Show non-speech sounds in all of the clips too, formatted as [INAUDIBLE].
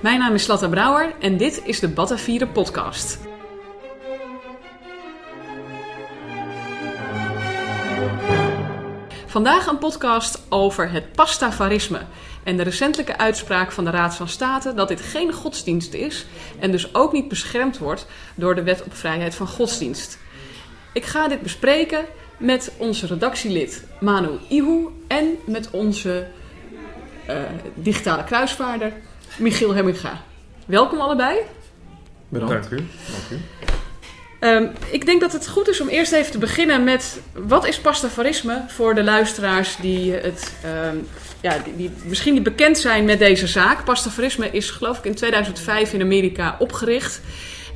Mijn naam is Slatta Brouwer en dit is de Batavieren podcast. Vandaag een podcast over het pastavarisme en de recentelijke uitspraak van de Raad van State dat dit geen godsdienst is en dus ook niet beschermd wordt door de Wet op Vrijheid van Godsdienst. Ik ga dit bespreken met onze redactielid Manu Ihu en met onze uh, digitale kruisvaarder Michiel Hemminga. Welkom allebei. Bedankt. Dank u. Dank u. Um, ik denk dat het goed is om eerst even te beginnen met wat is pastafariisme voor de luisteraars die, het, um, ja, die, die, misschien niet bekend zijn met deze zaak. Pastafariisme is geloof ik in 2005 in Amerika opgericht.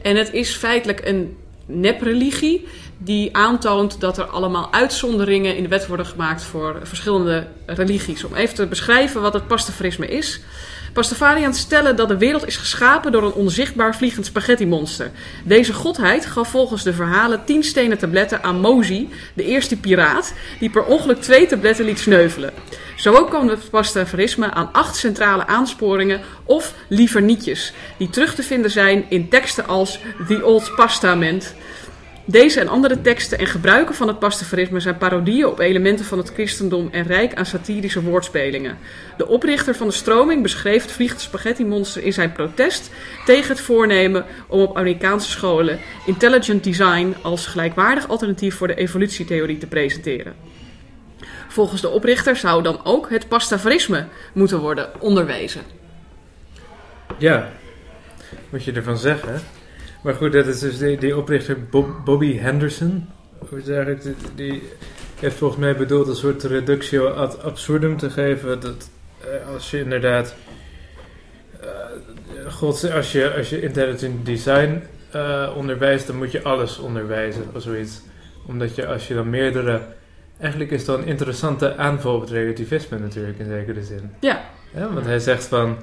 En het is feitelijk een nepreligie die aantoont dat er allemaal uitzonderingen in de wet worden gemaakt voor verschillende religies. Om even te beschrijven wat het pastafariisme is. Pastafariërs stellen dat de wereld is geschapen door een onzichtbaar vliegend spaghetti-monster. Deze godheid gaf volgens de verhalen tien stenen tabletten aan Mozi, de eerste piraat, die per ongeluk twee tabletten liet sneuvelen. Zo ook kwam het pastafarisme aan acht centrale aansporingen of liever nietjes, die terug te vinden zijn in teksten als The Old Pastament, deze en andere teksten en gebruiken van het pastafarisme zijn parodieën op elementen van het christendom en rijk aan satirische woordspelingen. De oprichter van de stroming beschreef het vliegende spaghetti-monster in zijn protest tegen het voornemen om op Amerikaanse scholen intelligent design als gelijkwaardig alternatief voor de evolutietheorie te presenteren. Volgens de oprichter zou dan ook het pastafarisme moeten worden onderwezen. Ja, moet je ervan zeggen. Maar goed, dat is dus die, die oprichter Bob, Bobby Henderson. Die, die heeft volgens mij bedoeld een soort reductio ad absurdum te geven. Dat uh, als je inderdaad. Uh, God, als je, als je intelligent design uh, onderwijst, dan moet je alles onderwijzen of zoiets. Omdat je als je dan meerdere. Eigenlijk is dat een interessante aanval op het relativisme natuurlijk in zekere zin. Ja. ja want hij zegt van.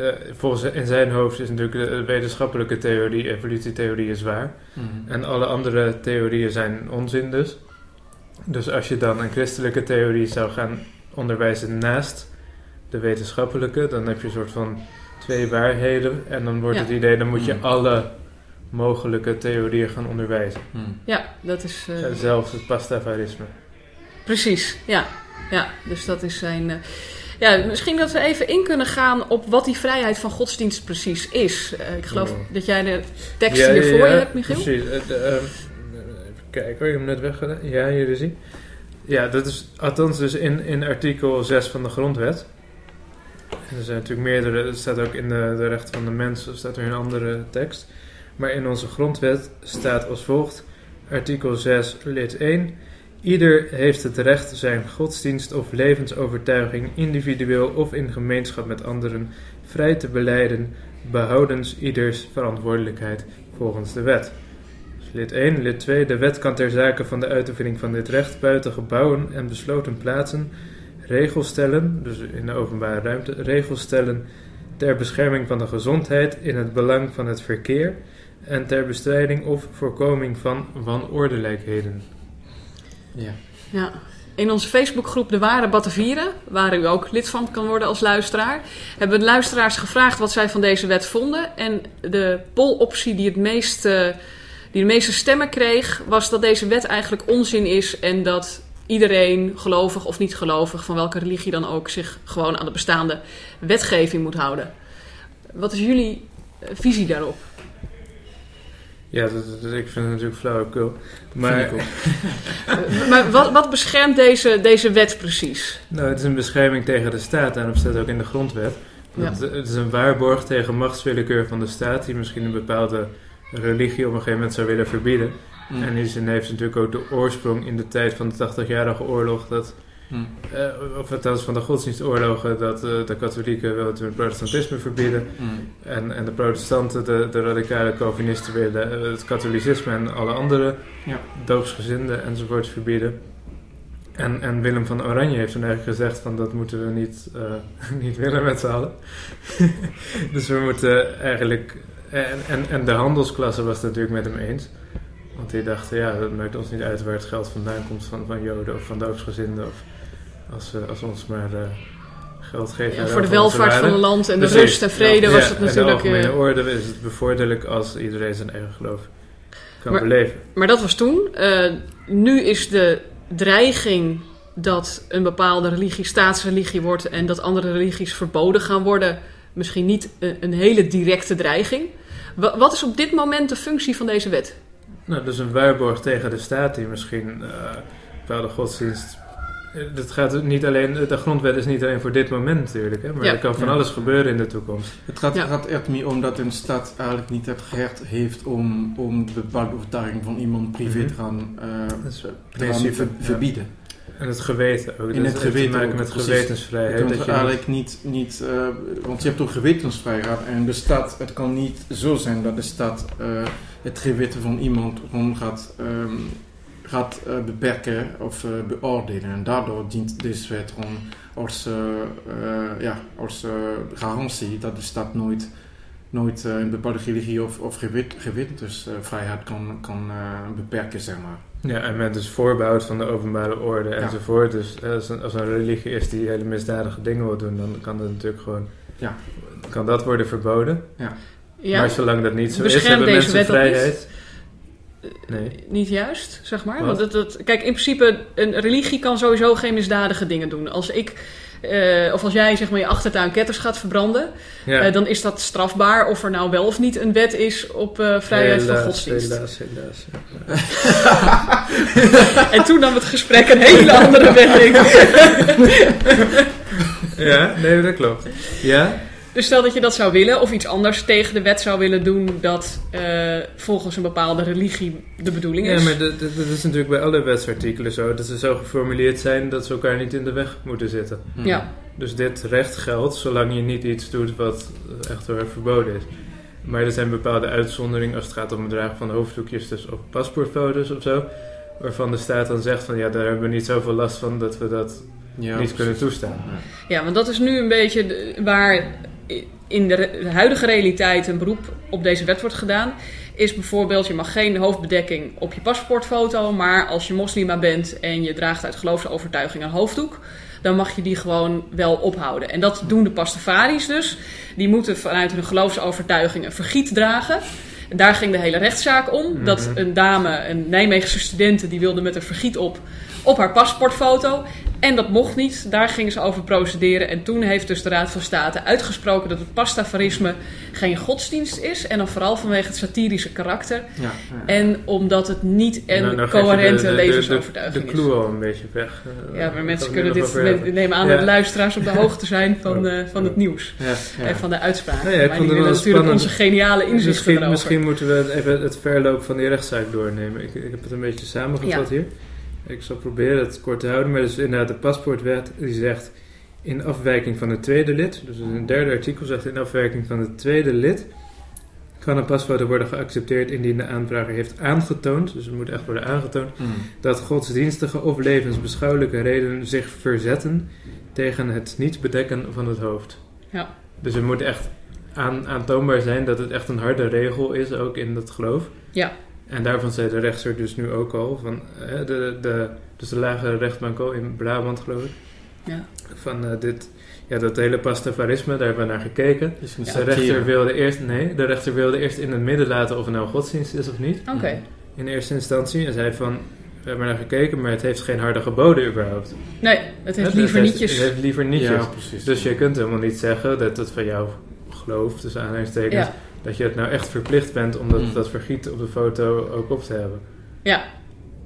Uh, volgens in zijn hoofd is natuurlijk de wetenschappelijke theorie, evolutietheorie is waar. Mhm. En alle andere theorieën zijn onzin dus. Dus als je dan een christelijke theorie zou gaan onderwijzen naast de wetenschappelijke, dan heb je een soort van twee waarheden. En dan wordt Ja. het idee, dan moet je Mhm. alle mogelijke theorieën gaan onderwijzen. Hm. Ja, dat is. eh, Zelfs het pastafariisme. Precies, ja. ja. Dus dat is zijn. eh, ja, misschien dat we even in kunnen gaan op wat die vrijheid van godsdienst precies is. Eh, ik geloof Oh. dat jij de tekst hier voor je hebt, Michiel. Precies. Eh, de, even kijken, hoor, ik heb hem net weggedaan. Ja, hier zie. Ja, dat is althans dus in, in artikel 6 van de grondwet. En er zijn natuurlijk meerdere, dat staat ook in de, de rechten van de mens, staat er een andere tekst. Maar in onze grondwet staat als volgt, artikel 6, lid 1. Ieder heeft het recht zijn godsdienst of levensovertuiging individueel of in gemeenschap met anderen vrij te beleiden, behoudens ieders verantwoordelijkheid volgens de wet. Lid 1. Lid 2. De wet kan ter zake van de uitoefening van dit recht buiten gebouwen en besloten plaatsen regels stellen, dus in de openbare ruimte, regels stellen ter bescherming van de gezondheid in het belang van het verkeer en ter bestrijding of voorkoming van wanordelijkheden. Ja. Ja. In onze Facebookgroep De Ware Batavieren, waar u ook lid van kan worden als luisteraar, hebben we de luisteraars gevraagd wat zij van deze wet vonden. En de poloptie die, het meeste, die de meeste stemmen kreeg, was dat deze wet eigenlijk onzin is en dat iedereen, gelovig of niet gelovig, van welke religie dan ook, zich gewoon aan de bestaande wetgeving moet houden. Wat is jullie eh, visie daarop? Ja, dat, dat- ik vind het natuurlijk flauwekul. Maar Vind ik ook. [LAUGHS] Maar wat, wat beschermt deze, deze wet precies? Nou, het is een bescherming tegen de staat, daarom staat ook in de grondwet. Ja. Het, het is een waarborg tegen machtswillekeur van de staat, die misschien een bepaalde religie op een gegeven moment zou willen verbieden. Hm. En in die zin heeft het natuurlijk ook de oorsprong in de tijd van de 80-jarige oorlog, dat, Hm. eh, of althans van de godsdienstoorlogen, dat eh, de katholieken wilden toen het protestantisme verbieden. Hm. En, en de protestanten, de, de radicale Calvinisten, willen eh, het katholicisme en alle andere Ja. doopsgezinden enzovoort verbieden. En, en Willem van Oranje heeft toen eigenlijk gezegd van dat moeten we niet, [LAUGHS] niet willen met z'n allen. [LAUGHS] dus we moeten eigenlijk... En, en, en de handelsklasse was het natuurlijk met hem eens. Want die dachten, ja, dat maakt ons niet uit waar het geld vandaan komt van, van joden of van doopsgezinden. Of als, eh, als ons maar eh, geld geven. Ja, voor de welvaart van het land en de Precies. rust en vrede Ja, was het natuurlijk. de algemene eh, orde is het bevorderlijk als iedereen zijn eigen geloof kan Maar- beleven. Maar dat was toen. Nu is de dreiging dat een bepaalde religie staatsreligie wordt en dat andere religies verboden gaan worden, misschien niet een, een hele directe dreiging. Wa- wat is op dit moment de functie van deze wet? Nou, dus een waarborg tegen de staat die misschien eh bepaalde godsdienst. Dat gaat niet alleen, de grondwet is niet alleen voor dit moment natuurlijk, hè, maar Ja. er kan van Ja. alles gebeuren in de toekomst. Het gaat, Ja. gaat echt meer om dat een staat eigenlijk niet het recht heeft om, om de bepaalde overtuiging van iemand privé Mhm. te gaan, eh, te verbieden. En het geweten ook. In dat het heeft geweten te maken met precies. gewetensvrijheid. Dat je eigenlijk niet, niet eh, want je hebt ook gewetensvrijheid en de staat, het kan niet zo zijn dat de staat eh, het geweten van iemand gewoon gaat, ehm, gaat eh, beperken of eh, beoordelen. En daardoor dient deze wet gewoon als, eh, ja, als eh, garantie dat de staat nooit, nooit een bepaalde religie of, of gewet, gewetensvrijheid kan, kan eh, beperken, zeg maar. Ja, en met dus voorbehoud van de openbare orde Ja. enzovoort. Dus als een, als een religie is die hele misdadige dingen wil doen, dan kan dat natuurlijk gewoon. Ja. Kan dat worden verboden? Ja, Maar zolang dat niet zo is, hebben deze mensen wet dat niet? vrijheid. Nee. niet juist, zeg maar. Wat? Want het, het- kijk, in principe, een religie kan sowieso geen misdadige dingen doen. Als ik, eh, of als jij zeg maar je achtertuin ketters gaat verbranden, Ja. eh, dan is dat strafbaar. Of er nou wel of niet een wet is op eh, vrijheid van godsdienst. Helaas, helaas. [LAUGHS] En toen nam het gesprek een hele andere wending. [LAUGHS] Ja, nee, dat klopt. Ja? Dus stel dat je dat zou willen, of iets anders tegen de wet zou willen doen dat eh, volgens een bepaalde religie de bedoeling Ja, is. maar dat, dat is natuurlijk bij alle wetsartikelen zo. Dat ze zo geformuleerd zijn dat ze elkaar niet in de weg moeten zitten. Ja, Dus dit recht geldt zolang je niet iets doet wat echt heel erg verboden is. Maar er zijn bepaalde uitzonderingen als het gaat om het dragen van hoofddoekjes, dus op paspoortfoto's of zo. Waarvan de staat dan zegt van ja, daar hebben we niet zoveel last van dat we dat Ja, niet kunnen toestaan. ja, want dat is nu een beetje de- waar in de, huidige realiteit een beroep op deze wet wordt gedaan. Is bijvoorbeeld, je mag geen hoofdbedekking op je paspoortfoto, maar als je moslima bent en je draagt uit geloofsovertuiging een hoofddoek, dan mag je die gewoon wel ophouden. En dat doen de pastafaris dus. Die moeten vanuit hun geloofsovertuiging een vergiet dragen. En daar ging de hele rechtszaak om. Dat Mhm. een dame, een Nijmeegse studente, die wilde met een vergiet op op haar paspoortfoto. En dat mocht niet. Daar gingen ze over procederen. En toen heeft dus de Raad van State uitgesproken dat het pastafarisme geen godsdienst is. En dan vooral vanwege het satirische karakter. Ja, ja. En omdat het niet een Nou, nou coherente de- de- de- levensovertuiging De is. clue al een beetje weg. Ja, maar mensen kunnen dit nemen aan Ja. dat luisteraars op de [LAUGHS] hoogte zijn van, eh, van het nieuws. En van de uitspraken. Ik maar die willen natuurlijk spannend. onze geniale inzichten Misschien, erover. misschien moeten we even het verloop van die rechtszaak doornemen. Ik, ik heb het een beetje samengevat hier. Ik zal proberen het kort te houden. Maar dus inderdaad de paspoortwet die zegt... in afwijking van het tweede lid... dus in het derde artikel zegt in afwijking van het tweede lid... kan een pasfoto worden geaccepteerd indien de aanvrager heeft aangetoond... dus het moet echt worden aangetoond... Mm. dat godsdienstige of levensbeschouwelijke redenen zich verzetten... tegen het niet bedekken van het hoofd. Ja. Dus het moet echt aan, aantoonbaar zijn dat het echt een harde regel is, ook in dat geloof. Ja. En daarvan zei de rechter dus nu ook al, van, hè, de, de, dus de lagere rechtbank al in Brabant geloof ik, Ja. van eh, dit, ja, dat hele pastafarisme, daar hebben we naar gekeken. Een de rechter wilde eerst, nee, de rechter wilde eerst in het midden laten of het nou godsdienst is of niet, Oké. in eerste instantie. En zei van, we hebben naar gekeken, maar het heeft geen harde geboden überhaupt. Nee, het heeft liever het nietjes. Het heeft liever nietjes. Ja, precies. Dus je kunt helemaal niet zeggen dat het van jou geloof, tussen aanhalingstekens, Ja. Dat je het nou echt verplicht bent om dat, Mm. dat vergiet op de foto ook op te hebben. Ja.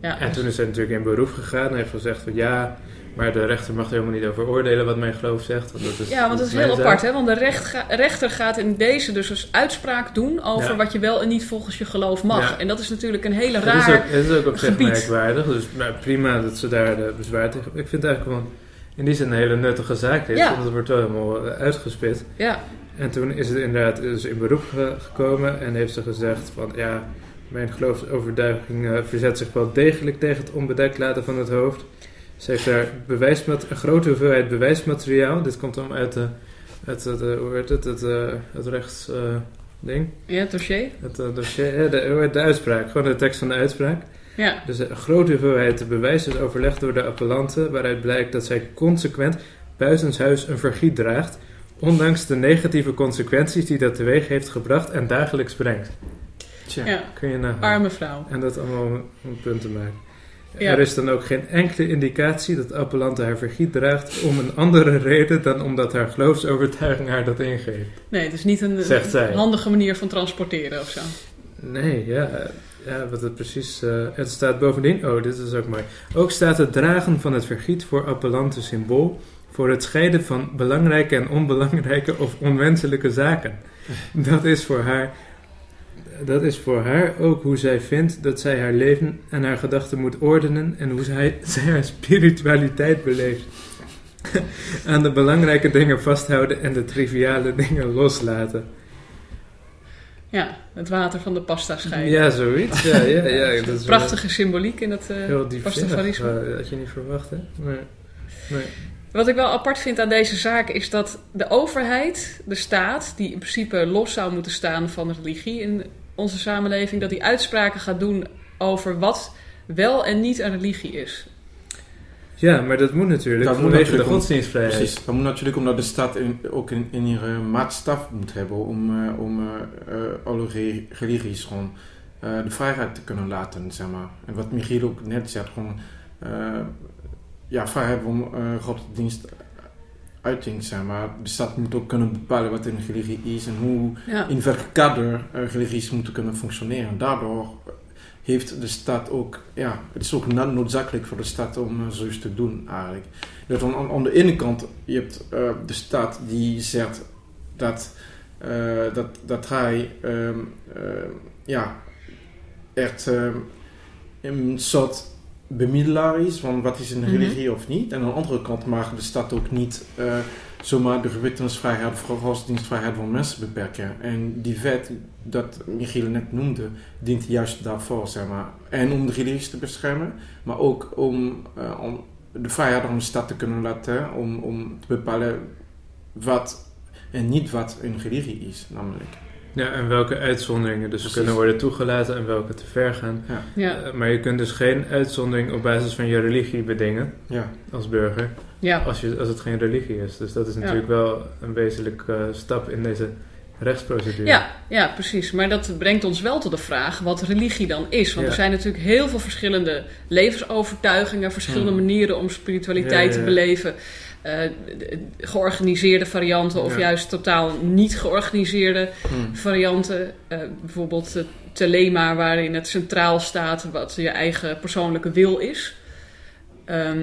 ja. En toen is hij natuurlijk in beroep gegaan en heeft gezegd van ja, maar de rechter mag er helemaal niet over oordelen wat mijn geloof zegt. Want dat is, Ja, want dat is heel zaak. apart, hè? Want de recht ga- rechter gaat in deze dus een uitspraak doen over Ja. wat je wel en niet volgens je geloof mag. Ja. En dat is natuurlijk een hele is, raar... ook, het is ook op zich merkwaardig, dus nou, prima dat ze daar de bezwaar tegen Ik vind het eigenlijk gewoon in die zin een hele nuttige zaak dit, Ja. want het wordt wel helemaal eh, uitgespit. Ja, En toen is het inderdaad dus in beroep ge- gekomen en heeft ze gezegd van ja, mijn geloofsovertuiging eh, verzet zich wel degelijk tegen het onbedekt laten van het hoofd. Ze heeft daar bewijsmat een grote hoeveelheid bewijsmateriaal. Dit komt dan uit, de, uit het, eh, hoe heet het, het, eh, het rechts eh, ding, ja, het dossier. het dossier, de, de uitspraak, gewoon de tekst van de uitspraak. Ja, Dus een grote hoeveelheid bewijs is overlegd door de appellanten, waaruit blijkt dat zij consequent buitenshuis een vergiet draagt, ondanks de negatieve consequenties die dat teweeg heeft gebracht en dagelijks brengt. Tja. Ja, Kun je nagaan. arme vrouw. En dat allemaal om een punt te maken. Ja. Er is dan ook geen enkele indicatie dat Appelante haar vergiet draagt om een andere reden dan omdat haar geloofsovertuiging haar dat ingeeft. Nee, het is niet een, handige manier van transporteren of zo. Nee, ja, ja wat het precies. eh, het staat bovendien. Oh, dit is ook mooi. Ook staat het dragen van het vergiet voor Appelante symbool voor het scheiden van belangrijke en onbelangrijke of onwenselijke zaken. Dat is voor haar. Dat is voor haar ook hoe zij vindt dat zij haar leven en haar gedachten moet ordenen en hoe zij, [LAUGHS] zij haar spiritualiteit beleeft. [LAUGHS] Aan de belangrijke dingen vasthouden en de triviale dingen loslaten. Ja, het water van de pasta scheiden. Ja, zoiets. Ja, ja, ja. Dat is wel- Prachtige symboliek in dat pastafarisme. Dat had je niet verwacht, hè? Nee. nee. Wat ik wel apart vind aan deze zaak is dat de overheid, de staat, die in principe los zou moeten staan van religie in onze samenleving, dat die uitspraken gaat doen over wat wel en niet een religie is. Ja, maar dat moet natuurlijk Dat moet natuurlijk de om- godsdienstvrijheid. Precies. Dat moet natuurlijk omdat de staat in, ook in, in ihre maatstaf moet hebben om, eh, om eh, eh, alle re- religies gewoon eh, de vrijheid te kunnen laten, zeg maar. En wat Michiel ook net zegt, gewoon ja, vrijheid om eh godsdienst uiting, zeg maar. De staat moet ook kunnen bepalen wat een religie is en hoe Ja, in welk kader eh, religies moeten kunnen functioneren. Daardoor heeft de staat ook, ja, het is ook no- noodzakelijk voor de staat om eh, zoiets te doen eigenlijk. Dat aan, aan de ene kant, je hebt de staat die zegt dat, dat, dat hij ehm, eh, ja, echt ehm, een soort bemiddelaar is van wat is een Mhm. religie of niet. En aan de andere kant mag de staat ook niet eh, zomaar de gewetensvrijheid of godsdienstvrijheid van mensen beperken. En die wet dat Michiel net noemde, dient juist daarvoor, zeg maar. En om de religies te beschermen, maar ook om, eh, om de vrijheid om de stad te kunnen laten, om, om te bepalen wat en niet wat een religie is, namelijk. Ja, en welke uitzonderingen dus Precies. kunnen worden toegelaten en welke te ver gaan. ja, Eh, maar je kunt dus geen uitzondering op basis van je religie bedingen Ja, als burger, ja. als, je, als het geen religie is. Dus dat is Ja. natuurlijk wel een wezenlijke eh, stap in deze rechtsprocedure. Ja, ja, precies. Maar dat brengt ons wel tot de vraag wat religie dan is. Want Ja. er zijn natuurlijk heel veel verschillende levensovertuigingen, verschillende Hmm. manibijvoorbeeld om spiritualiteit Ja, ja, te ja. beleven. Eh, georganiseerde varianten of Ja. juist totaal niet georganiseerde Hm. varianten. Eh, bijvoorbeeld het telema waarin het centraal staat wat je eigen persoonlijke wil is. Ehm,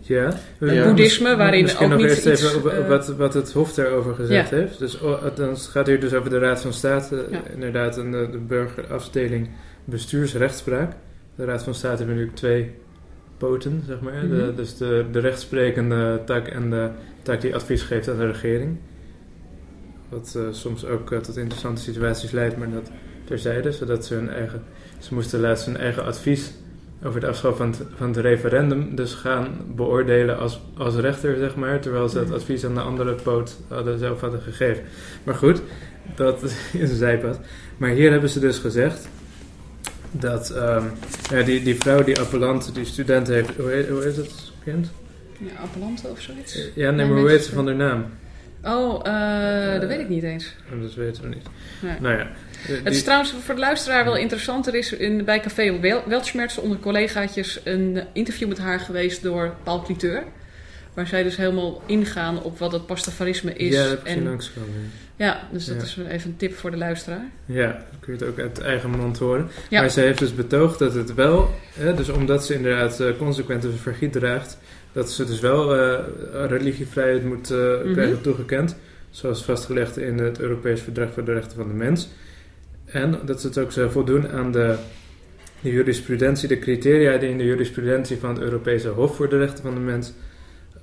Ja. Ja. boeddhisme, waarin Misschien ook nog niet eerst iets, even op- eh, wat, wat het Hof daarover gezegd heeft. Dus oh, het gaat hier dus over de Raad van State. Ja. Inderdaad, een, de, de burgerafdeling bestuursrechtspraak. De Raad van State heeft natuurlijk twee poten, zeg maar. de, Mhm. dus de, de rechtsprekende tak en de tak die advies geeft aan de regering. Wat eh, soms ook eh, tot interessante situaties leidt, maar dat terzijde. Zodat ze hun eigen... Ze moesten laatst hun eigen advies over de afschaf van het, van het referendum dus gaan beoordelen als, als rechter, zeg maar. Terwijl ze het advies aan de andere poot hadden, zelf hadden gegeven. Maar goed, dat [LAUGHS] is een zijpad. Maar hier hebben ze dus gezegd dat ehm, ja, die, die vrouw, die appellant, die student heeft... Hoe heet, hoe heet het kind? ja, appellanten of zoiets. Ja, nee, Nee, maar hoe heet ze van haar naam? Oh, eh, dat weet ik niet eens. Oh, Dat weten we niet. Nee. Nou ja. die- Het is trouwens voor de luisteraar wel interessant. Er is in, bij Café Wel- Weltschmerz onder collegaatjes een interview met haar geweest door Paul Cliteur. Waar zij dus helemaal ingaan op wat het pastafarisme is. ja, dat heb langskomen. ja, dus dat Ja. is even een tip voor de luisteraar. Ja, dan kun je het ook uit eigen mond horen. Ja. Maar zij heeft dus betoogd dat het wel, hè, dus omdat ze inderdaad eh, consequent een vergiet draagt, dat ze dus wel eh, religievrijheid moet Mhm. krijgen toegekend. Zoals vastgelegd in het Europees Verdrag voor de Rechten van de Mens. En dat ze het ook zou voldoen aan de, de jurisprudentie, de criteria die in de jurisprudentie van het Europese Hof voor de Rechten van de Mens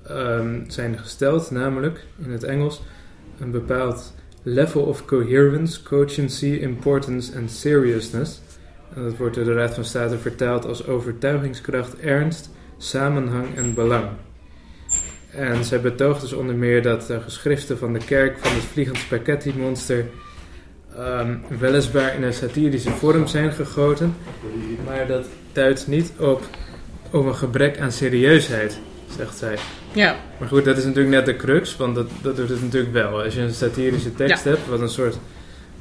ehm, zijn gesteld. Namelijk, in het Engels, een bepaald level of coherence, cogency, importance and seriousness. En dat wordt door de Raad van State vertaald als overtuigingskracht, ernst, samenhang en belang. En zij betoogt dus onder meer dat de geschriften van de kerk van het Vliegend Spaghetti Monster ehm, weliswaar in een satirische vorm zijn gegoten, maar dat duidt niet op, op een gebrek aan serieusheid. Zegt zij. Ja, Maar goed, dat is natuurlijk net de crux, want dat, dat doet het natuurlijk wel. Als je een satirische tekst hebt, wat een soort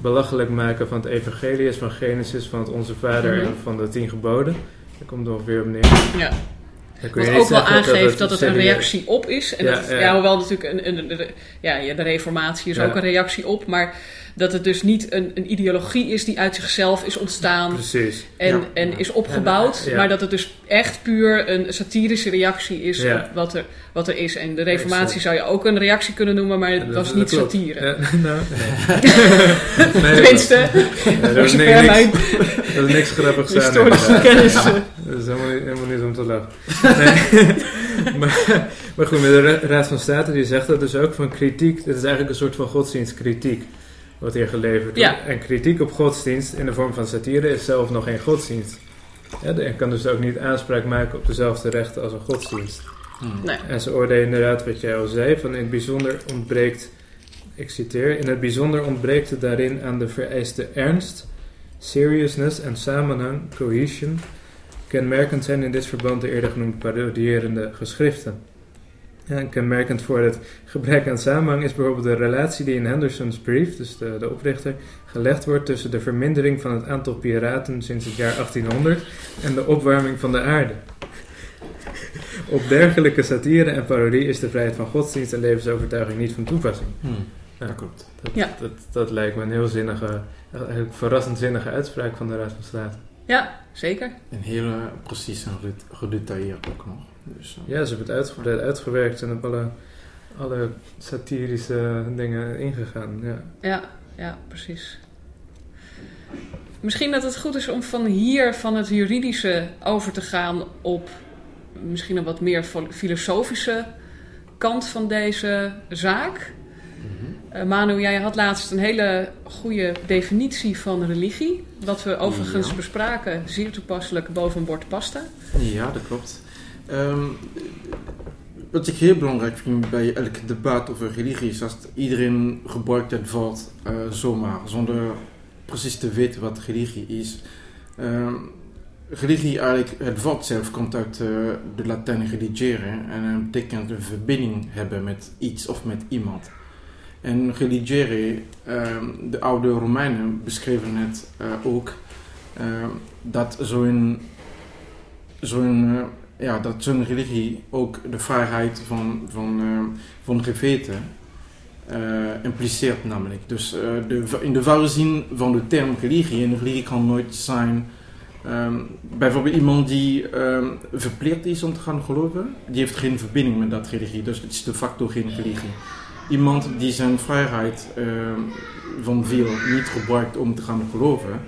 belachelijk maken van het evangelie is, van Genesis, van het Onze Vader Mhm. en van de tien geboden, daar komt het ongeveer op neer. ja. Wat ook wel aangeeft dat het, een reactie op is. En Ja, dat, ja. ja, hoewel natuurlijk een, een, een- ja, ja, de reformatie is Ja. ook een reactie op. Maar dat het dus niet een, een ideologie is die uit zichzelf is ontstaan Precies. en, Ja. en is opgebouwd. Ja. Maar dat het dus echt puur een satirische reactie is op wat er, wat er is. En de reformatie zou je ook een reactie kunnen noemen, maar het Dat- was dat niet satire. Nou, [LAUGHS] nee. [LAUGHS] nee Tenminste, [LAUGHS] dat, dat, is zover niks, dat is niks grappigs aan. historische kennis... Dat is helemaal niet, helemaal niet om te lachen. Maar, maar goed, de Ra- Raad van State die zegt dat dus ook van kritiek. Dit is eigenlijk een soort van godsdienstkritiek. Wat hier geleverd wordt. Ja. En kritiek op godsdienst in de vorm van satire is zelf nog geen godsdienst. Ja, en kan dus ook niet aanspraak maken op dezelfde rechten als een godsdienst. Hmm. Nee. En ze oordelen inderdaad wat jij al zei, van in het bijzonder ontbreekt, ik citeer, in het bijzonder ontbreekt het daarin aan de vereiste ernst, seriousness en samenhang, cohesion, kenmerkend zijn in dit verband de eerder genoemde parodierende geschriften. Ja, en kenmerkend voor het gebrek aan samenhang is bijvoorbeeld de relatie die in Henderson's brief, dus de, de oprichter, gelegd wordt tussen de vermindering van het aantal piraten sinds het jaar 1800 en de opwarming van de aarde. Op dergelijke satire en parodie is de vrijheid van godsdienst en levensovertuiging niet van toepassing. Hmm. Ja. Dat klopt. Dat, Ja. dat, dat lijkt me een heel zinnige, eigenlijk verrassend zinnige uitspraak van de Raad van State. Ja, zeker. En heel eh, precies en gede- gedetailleerd ook nog. Dus, eh, Ja, ze hebben het uitgebreid uitgewerkt en op alle, alle satirische dingen ingegaan. Ja. Ja, ja, precies. Misschien dat het goed is om van hier, van het juridische, over te gaan op misschien een wat meer filosofische kant van deze zaak. mhm. Eh, Manu, jij had laatst een hele goede definitie van religie. Wat we overigens Ja. bespraken, zeer toepasselijk boven een bord pasta. Ja, dat klopt. Ehm, wat ik heel belangrijk vind bij elk debat over religie is dat iedereen gebruikt het woord eh, zomaar, zonder precies te weten wat religie is. Ehm, religie, eigenlijk, het woord zelf komt uit eh, de Latijn religere en betekent een verbinding hebben met iets of met iemand. En religere, ehm, de oude Romeinen beschreven het eh, ook, dat zo'n zo'n ja, dat zo'n religie ook de vrijheid van, van, eh, van geweten eh, impliceert namelijk. Dus eh, de, in de ware zin van de term religie, en religie kan nooit zijn ehm, bijvoorbeeld iemand die ehm, verplicht is om te gaan geloven, die heeft geen verbinding met dat religie, dus het is de facto geen religie. Iemand die zijn vrijheid ehm, van veel niet gebruikt om te gaan geloven,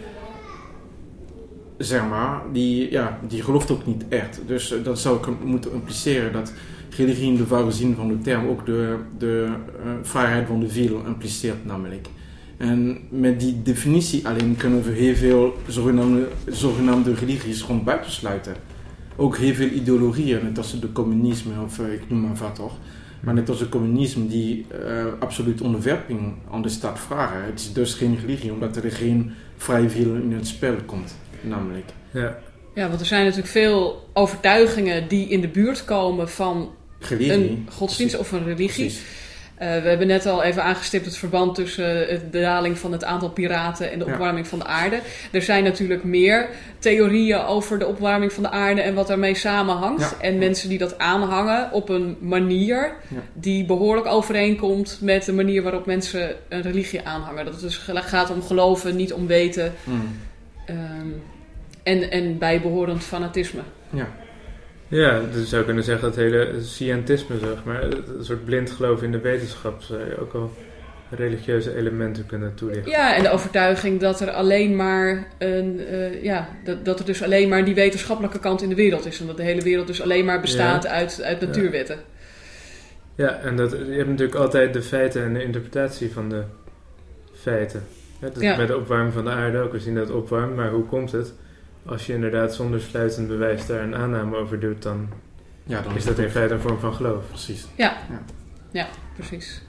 zeg maar, die, ja, die gelooft ook niet echt. Dus eh, dat zou ik moeten impliceren dat religie in de ware zin van de term ook de, de eh, vrijheid van de ziel impliceert namelijk. En met die definitie alleen kunnen we heel veel zogenaamde, zogenaamde religies gewoon buitensluiten. Ook heel veel ideologieën, net als de communisme of eh, ik noem maar wat toch. Maar net als het communisme die eh, absoluut onderwerping aan de staat vragen. Het is dus geen religie, omdat er geen vrije wil in het spel komt, namelijk. Ja. Ja, want er zijn natuurlijk veel overtuigingen die in de buurt komen van Religie. een godsdienst of een religie. Precies. Eh, we hebben net al even aangestipt het verband tussen de daling van het aantal piraten en de Ja. opwarming van de aarde. Er zijn natuurlijk meer theorieën over de opwarming van de aarde en wat daarmee samenhangt. Ja. En mensen die dat aanhangen op een manier Ja. die behoorlijk overeenkomt met de manier waarop mensen een religie aanhangen. Dat het dus gaat om geloven, niet om weten. Mm. ehm, en, en bijbehorend fanatisme. Ja. Ja, dus je zou kunnen zeggen dat hele scientisme, zeg maar, een soort blind geloof in de wetenschap, zou je ook al religieuze elementen kunnen toelichten. Ja, en de overtuiging dat er alleen maar een, eh, ja, dat, dat er dus alleen maar die wetenschappelijke kant in de wereld is. En dat de hele wereld dus alleen maar bestaat Ja. uit, uit natuurwetten. Ja, en dat, je hebt natuurlijk altijd de feiten en de interpretatie van de feiten. Ja. Met de opwarming van de aarde ook, we zien dat het opwarmt, maar hoe komt het? Als je inderdaad zonder sluitend bewijs daar een aanname over doet, dan ja, dan is dat in feite een vorm van geloof. Precies. Precies.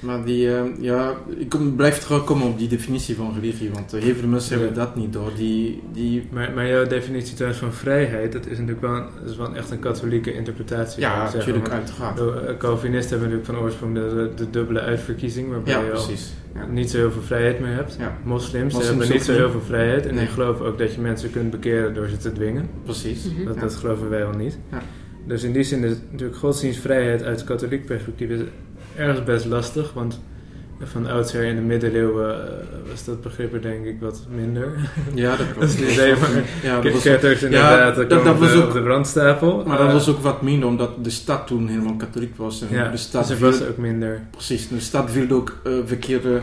Maar die, eh, ja, ik kom, blijf terugkomen op die definitie van religie, want uh, heel veel mensen Ja. hebben dat niet door. Die, die, Maar, maar jouw definitie trouwens van vrijheid, dat is natuurlijk wel, een- is wel echt een katholieke interpretatie. zou ja, ik zeggen. natuurlijk, uiteraard. eh, Calvinisten hebben natuurlijk van oorsprong de, de dubbele uitverkiezing, waarbij Ja, je al precies. Ja. niet zo heel veel vrijheid meer hebt. Ja. Moslims, hebben niet zo heel veel vrijheid en Nee. die geloven ook dat je mensen kunt bekeren door ze te dwingen. Precies. Mhm. Dat, Ja. dat geloven wij al niet. Ja. Dus in die zin is natuurlijk godsdienstvrijheid uit katholiek perspectief is ergens best lastig, want van oudsher in de middeleeuwen eh, was dat begrip er denk ik wat minder. [LAUGHS] Ja, dat [LAUGHS] Dat klopt. is niet maar Ja, dat was, ketters inderdaad, dat- dat, dat was op, ook- op de brandstapel. maar dat Eh, was ook wat minder, omdat de stad toen helemaal katholiek was. En ja, de stad dus was ook minder. Precies, de stad wilde ook eh, verkeerde,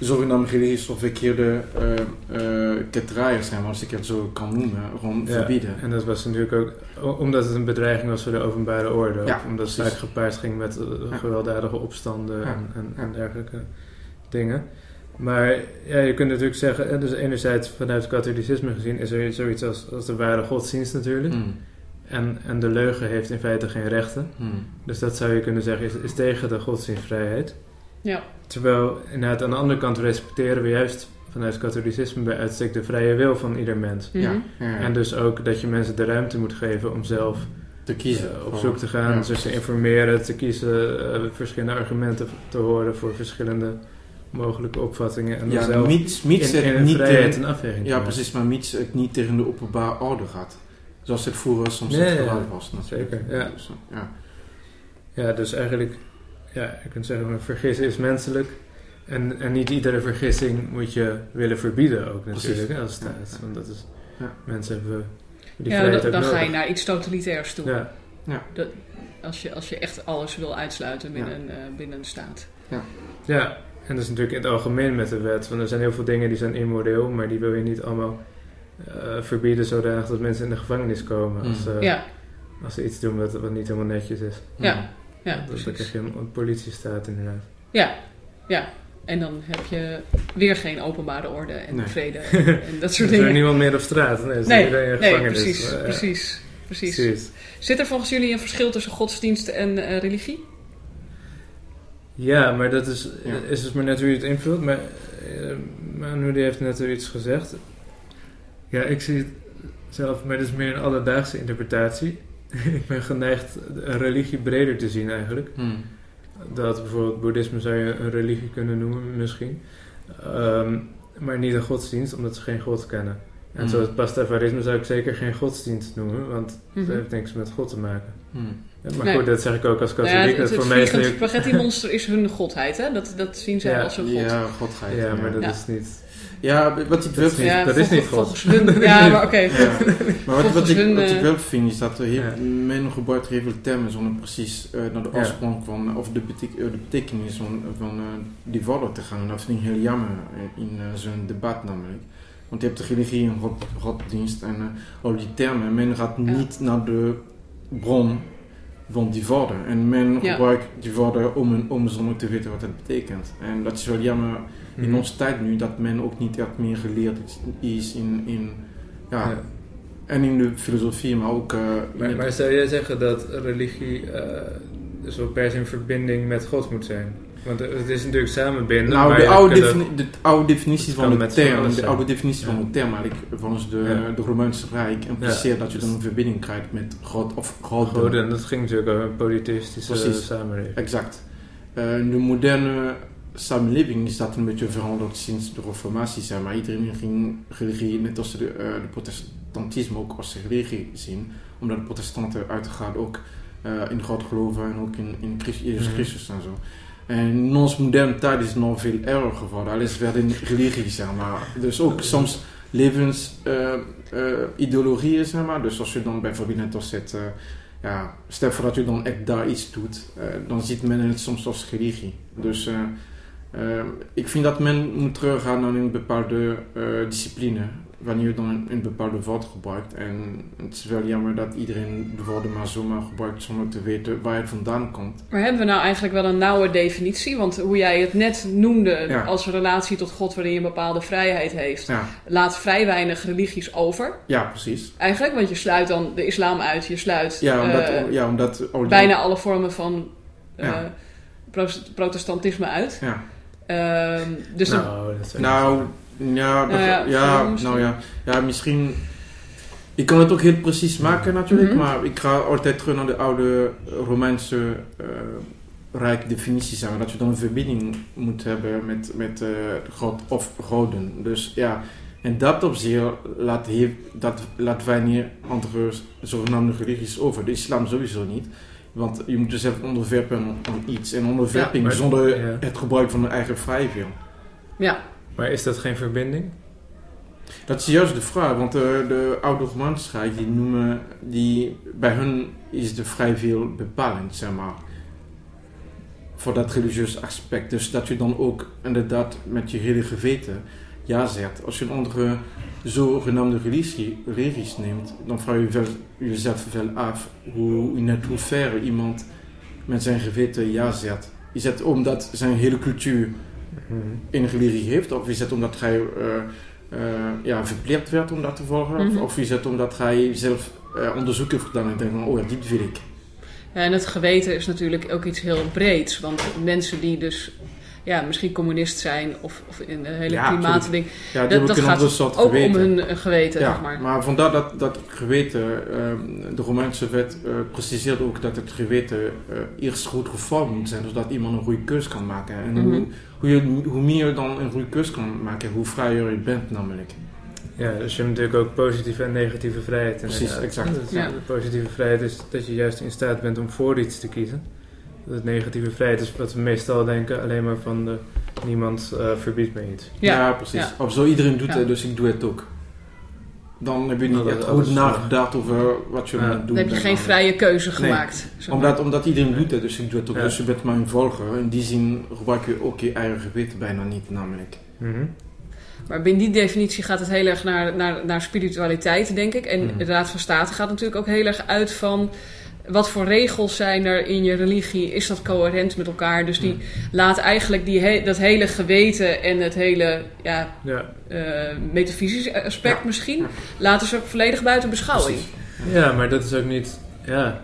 zogenaamde religies of verkeerde eh ketterijen zijn, als ik het zo kan noemen, gewoon Ja, verbieden. En dat was natuurlijk ook omdat het een bedreiging was voor de openbare orde. Ja, omdat het vaak gepaard ging met eh, gewelddadige opstanden en, en, en dergelijke dingen. Maar ja, je kunt natuurlijk zeggen, eh, dus enerzijds vanuit het katholicisme gezien is er zoiets als, als de ware godsdienst natuurlijk. Hmm, En, en de leugen heeft in feite geen rechten. hmm. Dus dat zou je kunnen zeggen is, is tegen de godsdienstvrijheid. Ja. Terwijl inderdaad aan de andere kant respecteren we juist vanuit het katholicisme bij uitstek de vrije wil van ieder mens. Mhm. Ja. En dus ook dat je mensen de ruimte moet geven om zelf te kiezen. eh, op zoek te gaan, Ja, zich te informeren, te kiezen, eh, verschillende argumenten te horen voor verschillende mogelijke opvattingen. En dan Ja, zelf mits, mits in, in het niet vrijheid tegen, een afweging ja, precies, maar mits het niet tegen de openbare orde gaat. Zoals het vroeger soms Ja, het ja, was natuurlijk. Zeker, ja. Dus, ja. Ja, dus eigenlijk, ja, je kunt zeggen, vergissen is menselijk. En, en niet iedere vergissing moet je willen verbieden ook natuurlijk, als Ja, staat. ja. Want dat is, Ja. mensen hebben die Ja, vrijheid dan, ga je naar iets totalitairs toe. Ja, Als, je, als je echt alles wil uitsluiten binnen, Ja. een, eh, binnen een staat. ja, en dat is natuurlijk in het algemeen met de wet. Want er zijn heel veel dingen die zijn immoreel, maar die wil je niet allemaal eh, verbieden zodanig dat mensen in de gevangenis komen als, Mm. eh, ja, als ze iets doen wat, wat niet helemaal netjes is. Ja. Ja, Dus dan krijg je een, politiestaat inderdaad. Ja, ja. En dan heb je weer geen openbare orde en Nee. vrede [LAUGHS] en, en dat soort is er dingen. niemand meer op straat. Nee, Nee, Nee, gevangenis. precies, Eh, precies, precies. precies. Zit er volgens jullie een verschil tussen godsdienst en eh, religie? Ja, maar dat is, Ja. is dus maar net hoe je het invult. Maar uh, Manu die heeft net al iets gezegd. Ja, ik zie het zelf, maar dat is meer een alledaagse interpretatie. [LAUGHS] ik ben geneigd een religie breder te zien eigenlijk. Hmm. Dat bijvoorbeeld boeddhisme zou je een religie kunnen noemen misschien. Ehm, maar niet een godsdienst, omdat ze geen god kennen. En Hmm. zoals pastafarisme zou ik zeker geen godsdienst noemen, want Mhm. dat heeft niks met God te maken. Hmm. Ja, Maar Nee. goed, dat zeg ik ook als Nou katholiek. ja, het voor mij is vliegend het spaghetti monster is hun godheid, hè? Dat, dat zien zij Ja, als een god. Ja, godheid. Ja, maar dat Ja. is niet... Ja, wat ik wel Dat is niet- vind... dat is niet hun, ja, maar oké. [LAUGHS] Maar wat, ik, wat ik wel vind is dat er Ja. men gebruikt heel veel termen zonder precies eh, naar de Ja. oorsprong van, of de, betek- eh, de betekenis van, van eh, die woorden te gaan. En dat vind ik heel jammer in, zo'n debat namelijk. Want je hebt de religie en god, goddienst en eh, al die termen. Men gaat Ja. niet naar de bron van die woorden. En men Ja. gebruikt die woorden om om zonder te weten wat het betekent. En dat is wel jammer in Mhm. onze tijd nu dat men ook niet echt meer geleerd is- in, in ja, Ja. en in de filosofie, maar ook eh, Maar, zou jij zeggen dat religie eh dus wel per se in verbinding met God moet zijn? Want het is natuurlijk samenbinden. nou, de oude, defini- de oude definitie van de van term, de oude definitie Ja. van de term, eigenlijk volgens de, Ja. de Romeinse Rijk impliceert dat je Dus- dan een verbinding krijgt met God of God. En dat ging natuurlijk over een polytheïstische Precies. samenleving. Exact. Eh, in de moderne samenleving is dat een beetje veranderd sinds de reformatie, zeg maar. Iedereen ging religie, net als de, eh, de protestantisme, ook als religie zien. Omdat de protestanten uiteraard ook eh, in God geloven en ook in, in Christus, Jezus Mhm. Christus en zo. En in onze moderne tijd is het nog veel erger geworden. Alles werd in religie, zeg maar. Dus ook soms levens eh, ideologieën, zeg maar. Dus als je dan bijvoorbeeld net als het... ja, stel voor dat je dan echt daar iets doet, dan ziet men het soms als religie. Dus ik vind dat men moet teruggaan naar een bepaalde eh, discipline, wanneer je dan een, bepaalde woord gebruikt. En het is wel jammer dat iedereen de woorden maar zomaar gebruikt zonder te weten waar het vandaan komt. Maar hebben we nou eigenlijk wel een nauwe definitie? Want hoe jij het net noemde Ja. als relatie tot God waarin je een bepaalde vrijheid heeft, Ja, laat vrij weinig religies over. ja precies. Eigenlijk, want je sluit dan de islam uit, je sluit Ja, omdat, eh, ja, omdat die- bijna alle vormen van eh, protestantisme uit. Ja. Ehm, dus dan- nou, dat zou Nou, ja, Nou ja, ja, nou ja, ja, misschien. Ik kan het ook heel precies maken natuurlijk, Mhm. maar ik ga altijd terug naar de oude Romeinse eh rijk definitie zeggen. Dat je dan een verbinding moet hebben met, met eh, God of goden. Dus ja, en dat op zich laat, heeft, dat laat wij niet andere zogenaamde religies over. De islam sowieso niet. Want je moet jezelf onderwerpen aan iets. En onderwerping Ja, zonder ja. het gebruik van een eigen vrije wil. ja, Maar is dat geen verbinding? Dat is juist de vraag, want de, de oude Romaanse Rijk, die noemen, die, bij hun is de vrij veel bepalend, zeg maar. Voor dat religieus aspect. Dus dat je dan ook inderdaad met je hele geweten ja zegt. Als je een andere zogenaamde religie, religies neemt, dan vraag je wel, jezelf wel af hoe, in het hoeverre iemand met zijn geweten ja zegt. Is het omdat zijn hele cultuur Mhm. in een religie heeft, of is het omdat hij eh, eh, ja, verplicht werd om dat te volgen, Mhm. of, of is het omdat hij zelf eh, onderzoek heeft gedaan en denkt van, oh ja, dit wil ik. Ja, en het geweten is natuurlijk ook iets heel breeds. Want mensen die dus ja, misschien communist zijn of, of in een hele Ja, klimaatding, Ja, die dat, hebben dat ook een andere gaat soort ook geweten. om hun geweten, ja, zeg maar. maar vandaar dat, dat geweten, ehm, de Romeinse wet eh, preciseert ook dat het geweten eh, eerst goed gevormd moet zijn, zodat iemand een goede keus kan maken. En Mhm. hoe, hoe, je, hoe meer je dan een goede keus kan maken, hoe vrijer je bent namelijk. Ja, dus je hebt natuurlijk ook positieve en negatieve vrijheid. Precies, exact. Dus Ja. De positieve vrijheid is dat je juist in staat bent om voor iets te kiezen. De negatieve vrijheid is wat we meestal denken, alleen maar van de, niemand eh, verbiedt me iets. Ja, Ja, precies. ja. Of zo iedereen doet Ja. het, dus ik doe het ook. Dan heb je niet Nou, echt goed nagedacht over wat je Ja. moet doen. Dan heb je geen vrije keuze gemaakt. Omdat, omdat iedereen doet het, dus ik doe het ook. Ja. Dus je bent mijn volger. In die zin gebruik je ook je eigen geweten bijna niet, namelijk. Mhm. Maar binnen die definitie gaat het heel erg naar, naar, naar spiritualiteit, denk ik. En Mhm. de Raad van State gaat natuurlijk ook heel erg uit van... wat voor regels zijn er in je religie? Is dat coherent met elkaar? Dus die laat eigenlijk die he- dat hele geweten en het hele ja, Ja. eh, metafysische aspect Ja. misschien... Laten ze volledig buiten beschouwing. Precies. ja, maar dat is ook niet... Ja,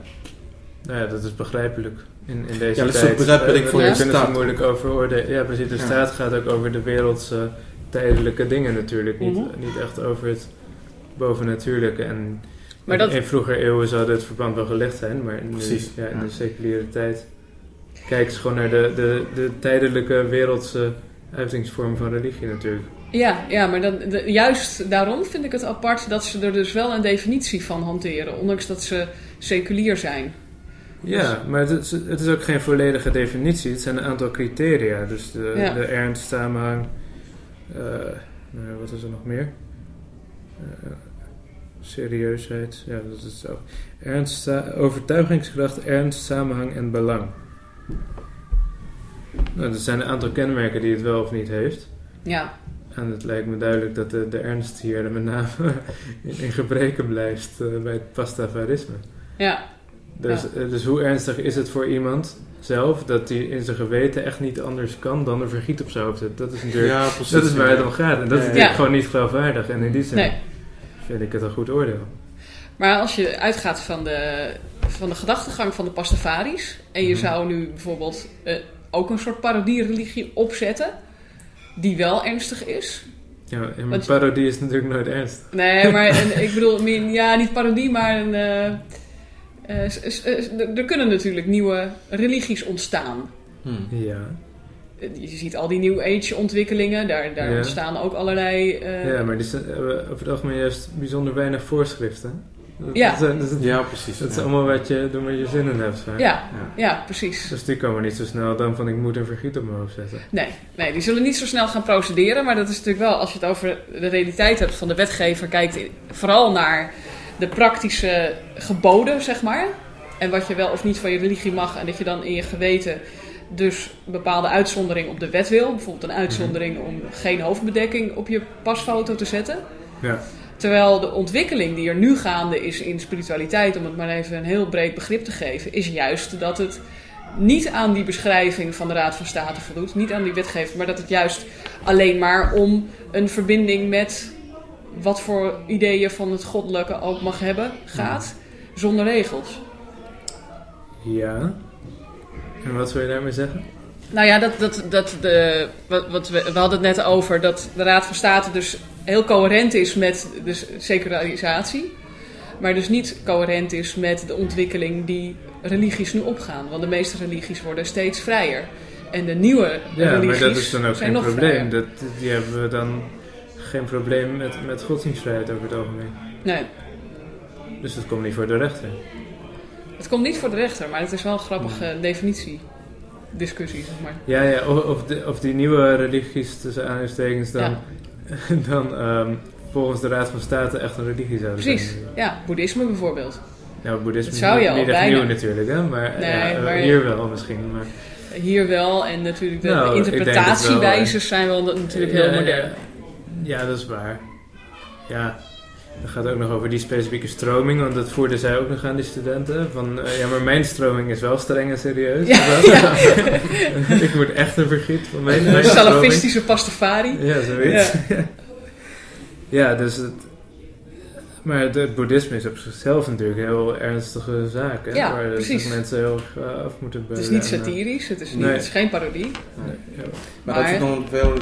nou ja dat is begrijpelijk in, in deze Ja, dat is tijd. ook begrijpelijk Eh, voor we de kunnen er staat. moeilijk over oordelen. Ja, precies. De Ja. staat gaat ook over de wereldse tijdelijke dingen natuurlijk. Niet, Mhm. niet echt over het bovennatuurlijke. En Maar in, dat- in vroeger eeuwen zou dit verband wel gelegd zijn, maar nu, Precies, ja, in ja. de seculiere tijd kijken ze gewoon naar de, de, de tijdelijke wereldse uitingsvorm van religie natuurlijk. Ja, ja maar dan, de- juist daarom vind ik het apart dat ze er dus wel een definitie van hanteren. Ondanks dat ze seculier zijn. Ja, maar het is, het is ook geen volledige definitie. Het zijn een aantal criteria. Dus de, Ja. de ernst, samenhang. eh, nou, wat is er nog meer? Eh, serieusheid. Ja, dat is zo. Ernst, overtuigingskracht, ernst, samenhang en belang. Nou, dat zijn een aantal kenmerken die het wel of niet heeft. Ja, En het lijkt me duidelijk dat de, de ernst hier met name [LAUGHS] in, in gebreken blijft eh, bij het pastafarisme. ja, Dus, eh, dus hoe ernstig is het voor iemand zelf dat hij in zijn geweten echt niet anders kan dan een vergiet op zijn hoofd zetten? Dat is natuurlijk Ja, precies. dat is waar het om gaat. En dat is natuurlijk Ja. gewoon niet geloofwaardig. En in die zin nee. Vind ik het een goed oordeel. Maar als je uitgaat van de, van de gedachtegang van de Pastafaris... en je Mhm. zou nu bijvoorbeeld eh, ook een soort parodie-religie opzetten... die wel ernstig is... Ja, Want- parodie is natuurlijk nooit ernst. Nee, maar [LAUGHS] ik bedoel, ja, niet parodie, maar een... eh, eh, er kunnen natuurlijk nieuwe religies ontstaan. Hmm. Ja. Eh, Je ziet al die New Age ontwikkelingen, daar, daar Ja. ontstaan ook allerlei... eh, ja, maar die zijn- hebben over het algemeen juist bijzonder weinig voorschriften. Dat, Ja. dat, dat, Ja, precies. dat is allemaal wat je, doen wat je zin in hebt. ja, Ja. ja, precies. Dus die komen niet zo snel dan van ik moet een vergiet op mijn hoofd zetten. Nee, nee, die zullen niet zo snel gaan procederen. Maar dat is natuurlijk wel, als je het over de realiteit hebt van de wetgever, kijkt vooral naar de praktische geboden, zeg maar. En wat je wel of niet van je religie mag. En dat je dan in je geweten dus een bepaalde uitzondering op de wet wil. Bijvoorbeeld een uitzondering om geen hoofdbedekking op je pasfoto te zetten. Ja. Terwijl de ontwikkeling die er nu gaande is in spiritualiteit, om het maar even een heel breed begrip te geven, is juist dat het niet aan die beschrijving van de Raad van State voldoet, niet aan die wetgeving, maar dat het juist alleen maar om een verbinding met wat voor ideeën van het goddelijke ook mag hebben gaat, zonder regels. Ja. En wat wil je daarmee zeggen? Nou ja, dat, dat, dat de, wat, wat we, we hadden het net over dat de Raad van State dus heel coherent is met de secularisatie. Maar dus niet coherent is met de ontwikkeling die religies nu opgaan. Want de meeste religies worden steeds vrijer. En de nieuwe Ja, religies maar dat is dan ook geen probleem. Dat, die hebben we dan geen probleem met, met godsdienstvrijheid over het algemeen. Nee, Dus dat komt niet voor de rechter. Het komt niet voor de rechter, maar het is wel een grappige definitie. Discussie, zeg maar. Ja, ja of, of, de- of die nieuwe religies tussen aanhalingstekens dan, Ja. [LAUGHS] dan ehm, volgens de Raad van State echt een religie zouden Precies, zijn. ja, boeddhisme bijvoorbeeld. Nou, boeddhisme Dat zou je is al niet echt nieuw natuurlijk, hè? Maar, Nee, ja, eh, maar- hier wel misschien. Maar, Hier wel, en natuurlijk de, Nou, wel, interpretatiewijzes zijn wel natuurlijk heel Ja, ja, modern. Ja, dat is waar. Ja, dan gaat ook nog over die specifieke stroming, want dat voerden zij ook nog aan die studenten. Van, eh, ja, maar mijn stroming is wel streng en serieus. Ja, Dat- [LAUGHS] ik word echt een vergiet van mijn, mijn salafistische pastafari. Ja, zoiets. [LAUGHS] Ja, dus het... Maar het, het boeddhisme is op zichzelf natuurlijk een heel ernstige zaak. Hè, Ja, waar precies. zich mensen heel erg eh, af moeten Het is niet satirisch, het is, niet, Nee. het is geen parodie. nee, ja. Maar, dat je Maar- dan wel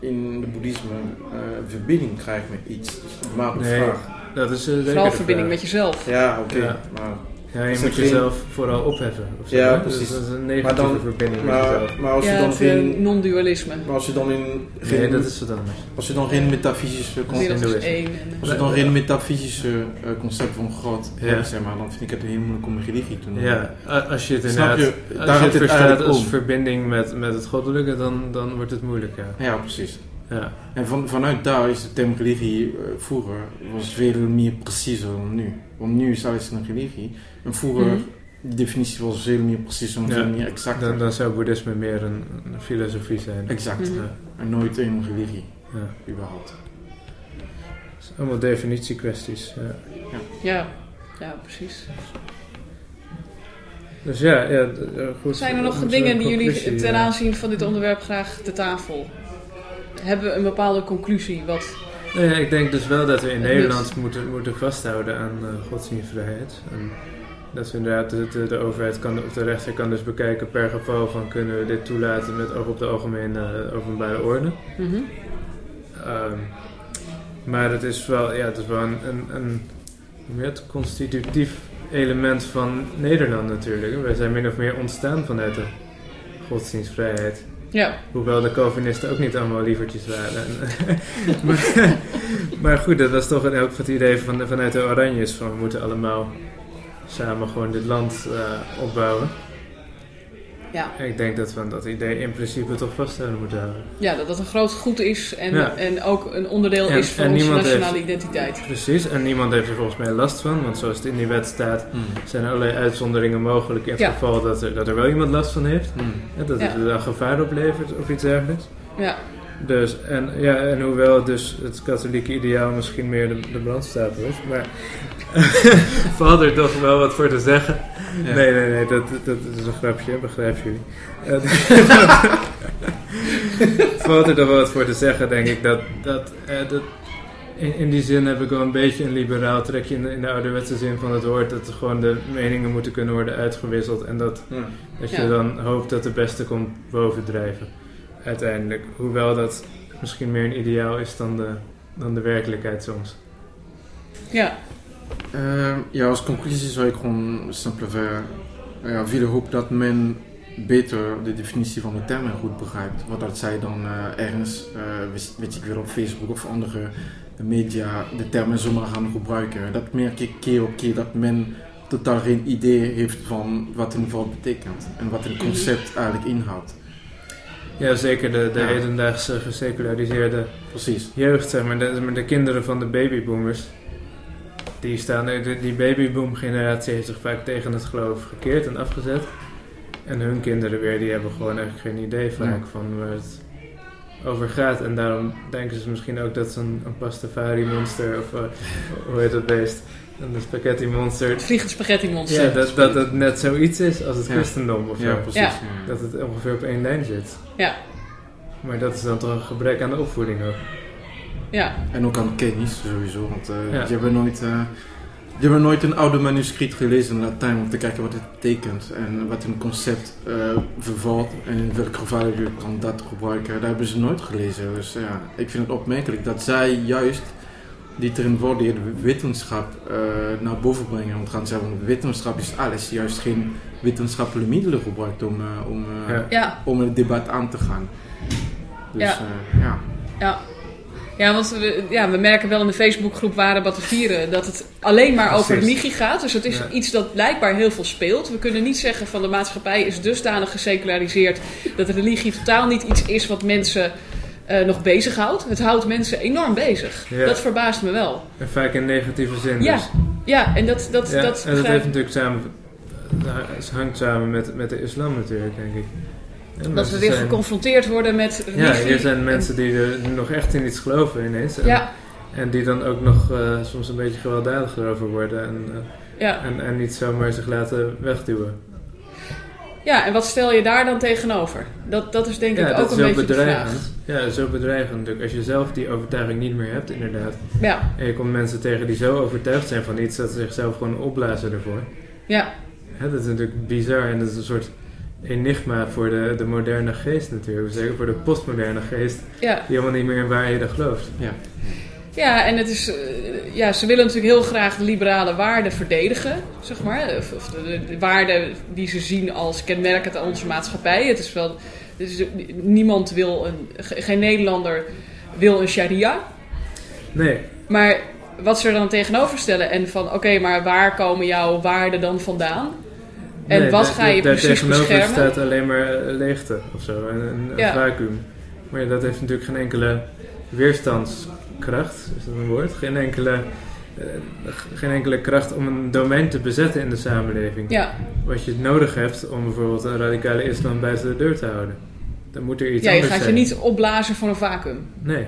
in de boeddhisme eh, verbinding krijgt met iets. Maar de Nee, vraag. dat is eh, Vooral verbinding vraag. met jezelf. Ja, oké. Ja. Maar, Ja, je moet geen- jezelf vooral opheffen. Of zo, Ja, hè? precies. Dus dat is een negatieve Maar dan- verbinding met maar, jezelf. maar als je dan het eh, geen... non-dualisme. Maar als je dan in Nee, geen, dat is wat anders. als je dan geen metafysische De concept, één. En, als je dan geen metafysische eh, concept van God Ja. hebt, zeg maar, dan vind ik het heel moeilijk om een religie te noemen. Ja, als je het Snap inderdaad... je? Als Daar je het het verstaat als om. verbinding met, met het goddelijke, dan, dan wordt het moeilijk, ja. Ja, precies. Ja. En van, vanuit daar is de term religie eh, vroeger was veel meer preciezer dan nu. Want nu is alles een religie. En vroeger, Mhm. de definitie was veel meer preciser en Ja. veel meer exact. Dan, dan zou boeddhisme meer een, een filosofie zijn. Exact. Ja, En nooit een religie, ja. überhaupt. Het is allemaal definitiekwesties. Ja. ja, ja, precies. Dus ja, ja eh, goed. Zijn er nog dingen die jullie ten eh, aanzien van dit onderwerp graag te tafel? Hebben we een bepaalde conclusie? Wat, ja, ik denk dus wel dat we in Nederland moeten, moeten vasthouden aan eh, godsdienstvrijheid. En dat we inderdaad, de, de, de overheid kan, of de rechter kan dus bekijken per geval van kunnen we dit toelaten met oog op de algemene eh, openbare orde. Mhm. Ehm, maar het is wel, ja, het is wel een, een, een het, constitutief element van Nederland natuurlijk. Wij zijn min of meer ontstaan vanuit de godsdienstvrijheid. Ja, Hoewel de Calvinisten ook niet allemaal lievertjes waren. [LAUGHS] maar, goed, dat was toch geval het idee van, vanuit de Oranjes. Van we moeten allemaal samen gewoon dit land eh, opbouwen. Ja. En ik denk dat we dat idee in principe toch vast zouden moeten houden. ja, dat dat een groot goed is en, Ja. en ook een onderdeel En- is van onze nationale heeft- identiteit. Precies, en niemand heeft er volgens mij last van. Want zoals het in die wet staat, zijn er allerlei uitzonderingen mogelijk in het Ja. geval dat er, dat er wel iemand last van heeft. Hmm. Ja, dat Ja. het er dan gevaar oplevert of iets dergelijks. Ja, Dus, en, ja, en hoewel dus het katholieke ideaal misschien meer de, de brandstapel is, maar valt er toch wel wat voor te zeggen. Ja. Nee, nee, nee, dat, dat, dat is een grapje, begrijpen jullie. Eh, [LAUGHS] valt er toch wel wat voor te zeggen, denk ik, dat, dat, eh, dat in, in die zin heb ik wel een beetje een liberaal trekje in de, in de ouderwetse zin van het woord, dat er gewoon de meningen moeten kunnen worden uitgewisseld en dat dat je Ja. dan hoopt dat de beste komt bovendrijven. Uiteindelijk. Hoewel dat misschien meer een ideaal is dan de, dan de werkelijkheid soms. ja, Eh, ja, als conclusie zou ik gewoon simpelweg ja, willen hopen dat men beter de definitie van de termen goed begrijpt. Wat dat zij dan eh, ergens, eh, weet- weet ik weer op Facebook of andere media, de termen zomaar gaan gebruiken. Dat merk ik keer op keer dat men totaal geen idee heeft van wat een woord betekent en wat een concept eigenlijk inhoudt. Ja, zeker de, de Ja. hedendaagse geseculariseerde Precies. jeugd, zeg maar. De, maar de kinderen van de babyboomers. Die, staan, de, die babyboom generatie heeft zich vaak tegen het geloof gekeerd en afgezet. En hun kinderen weer, die hebben gewoon eigenlijk geen idee vaak Ja. van waar het over gaat. En daarom denken ze misschien ook dat zo'n een pastafari monster, of eh, hoe heet dat beest? Een spaghetti monster. het vliegend spaghetti monster. Ja, dat, dat het net zoiets is als het Ja. christendom of zo. Ja, precies. Ja. Dat het ongeveer op één lijn zit. Ja. Maar dat is dan toch een gebrek aan de opvoeding ook. Ja, En ook aan kennis sowieso, want eh Ja. die hebben nooit eh, Die hebben nooit een oude manuscript gelezen in Latijn om te kijken wat het betekent en wat een concept uh, vervalt en in welk geval je kan dat gebruiken. Dat hebben ze nooit gelezen. Dus ja, ik vind het opmerkelijk dat zij juist die de wetenschap uh, naar boven brengen. Want gaan zeggen, wetenschap is alles, juist geen wetenschappelijke middelen gebruikt om, uh, om, uh, ja. om het debat aan te gaan. Dus ja. ja. ja. Ja, want we, ja, we merken wel in de Facebookgroep Ware Battenvieren dat het alleen maar over religie gaat. Dus het is iets dat blijkbaar heel veel speelt. We kunnen niet zeggen van de maatschappij is dusdanig geseculariseerd dat religie totaal niet iets is wat mensen uh, nog bezighoudt. Het houdt mensen enorm bezig. Dat verbaast me wel. En vaak in negatieve zin. Ja, dus. ja en dat, dat, ja, dat, en dat heeft natuurlijk samen, het hangt samen met, met de islam natuurlijk, denk ik. En dat we weer zijn, geconfronteerd worden met. Ja, hier zijn mensen die er nog echt in iets geloven ineens. En, ja. en die dan ook nog uh, soms een beetje gewelddadiger over worden. En, uh, ja. en, en niet zomaar zich laten wegduwen. Ja, en wat stel je daar dan tegenover? Dat, dat is denk ja, ik ook een beetje bedreigend. de vraag. Ja, zo bedreigend natuurlijk. Als je zelf die overtuiging niet meer hebt, inderdaad. Ja. En je komt mensen tegen die zo overtuigd zijn van iets dat ze zichzelf gewoon opblazen ervoor. Ja. Hè, dat is natuurlijk bizar en dat is een soort enigma voor de, de moderne geest natuurlijk. Zeker voor de postmoderne geest. Ja. Die helemaal niet meer in waarheden gelooft. Ja. Ja, en het is, uh, ja, ze willen natuurlijk heel graag de liberale waarden verdedigen, zeg maar. Of, of de, de, waarden die ze zien als kenmerkend aan onze maatschappij. Het is wel, het is, niemand wil, een, geen Nederlander wil een sharia. Nee. Maar wat ze er dan tegenover stellen en van, oké, maar waar komen jouw waarden dan vandaan? En nee, wat ga je daar precies tegenover beschermen? staat alleen maar leegte of zo, een, een Ja. vacuüm. Maar ja, dat heeft natuurlijk geen enkele weerstandskracht, is dat een woord? Geen enkele, eh, geen enkele kracht om een domein te bezetten in de samenleving. Ja, Wat je nodig hebt om bijvoorbeeld een radicale islam buiten de deur te houden. Dan moet er iets ja je gaat je niet opblazen voor een vacuüm. Nee,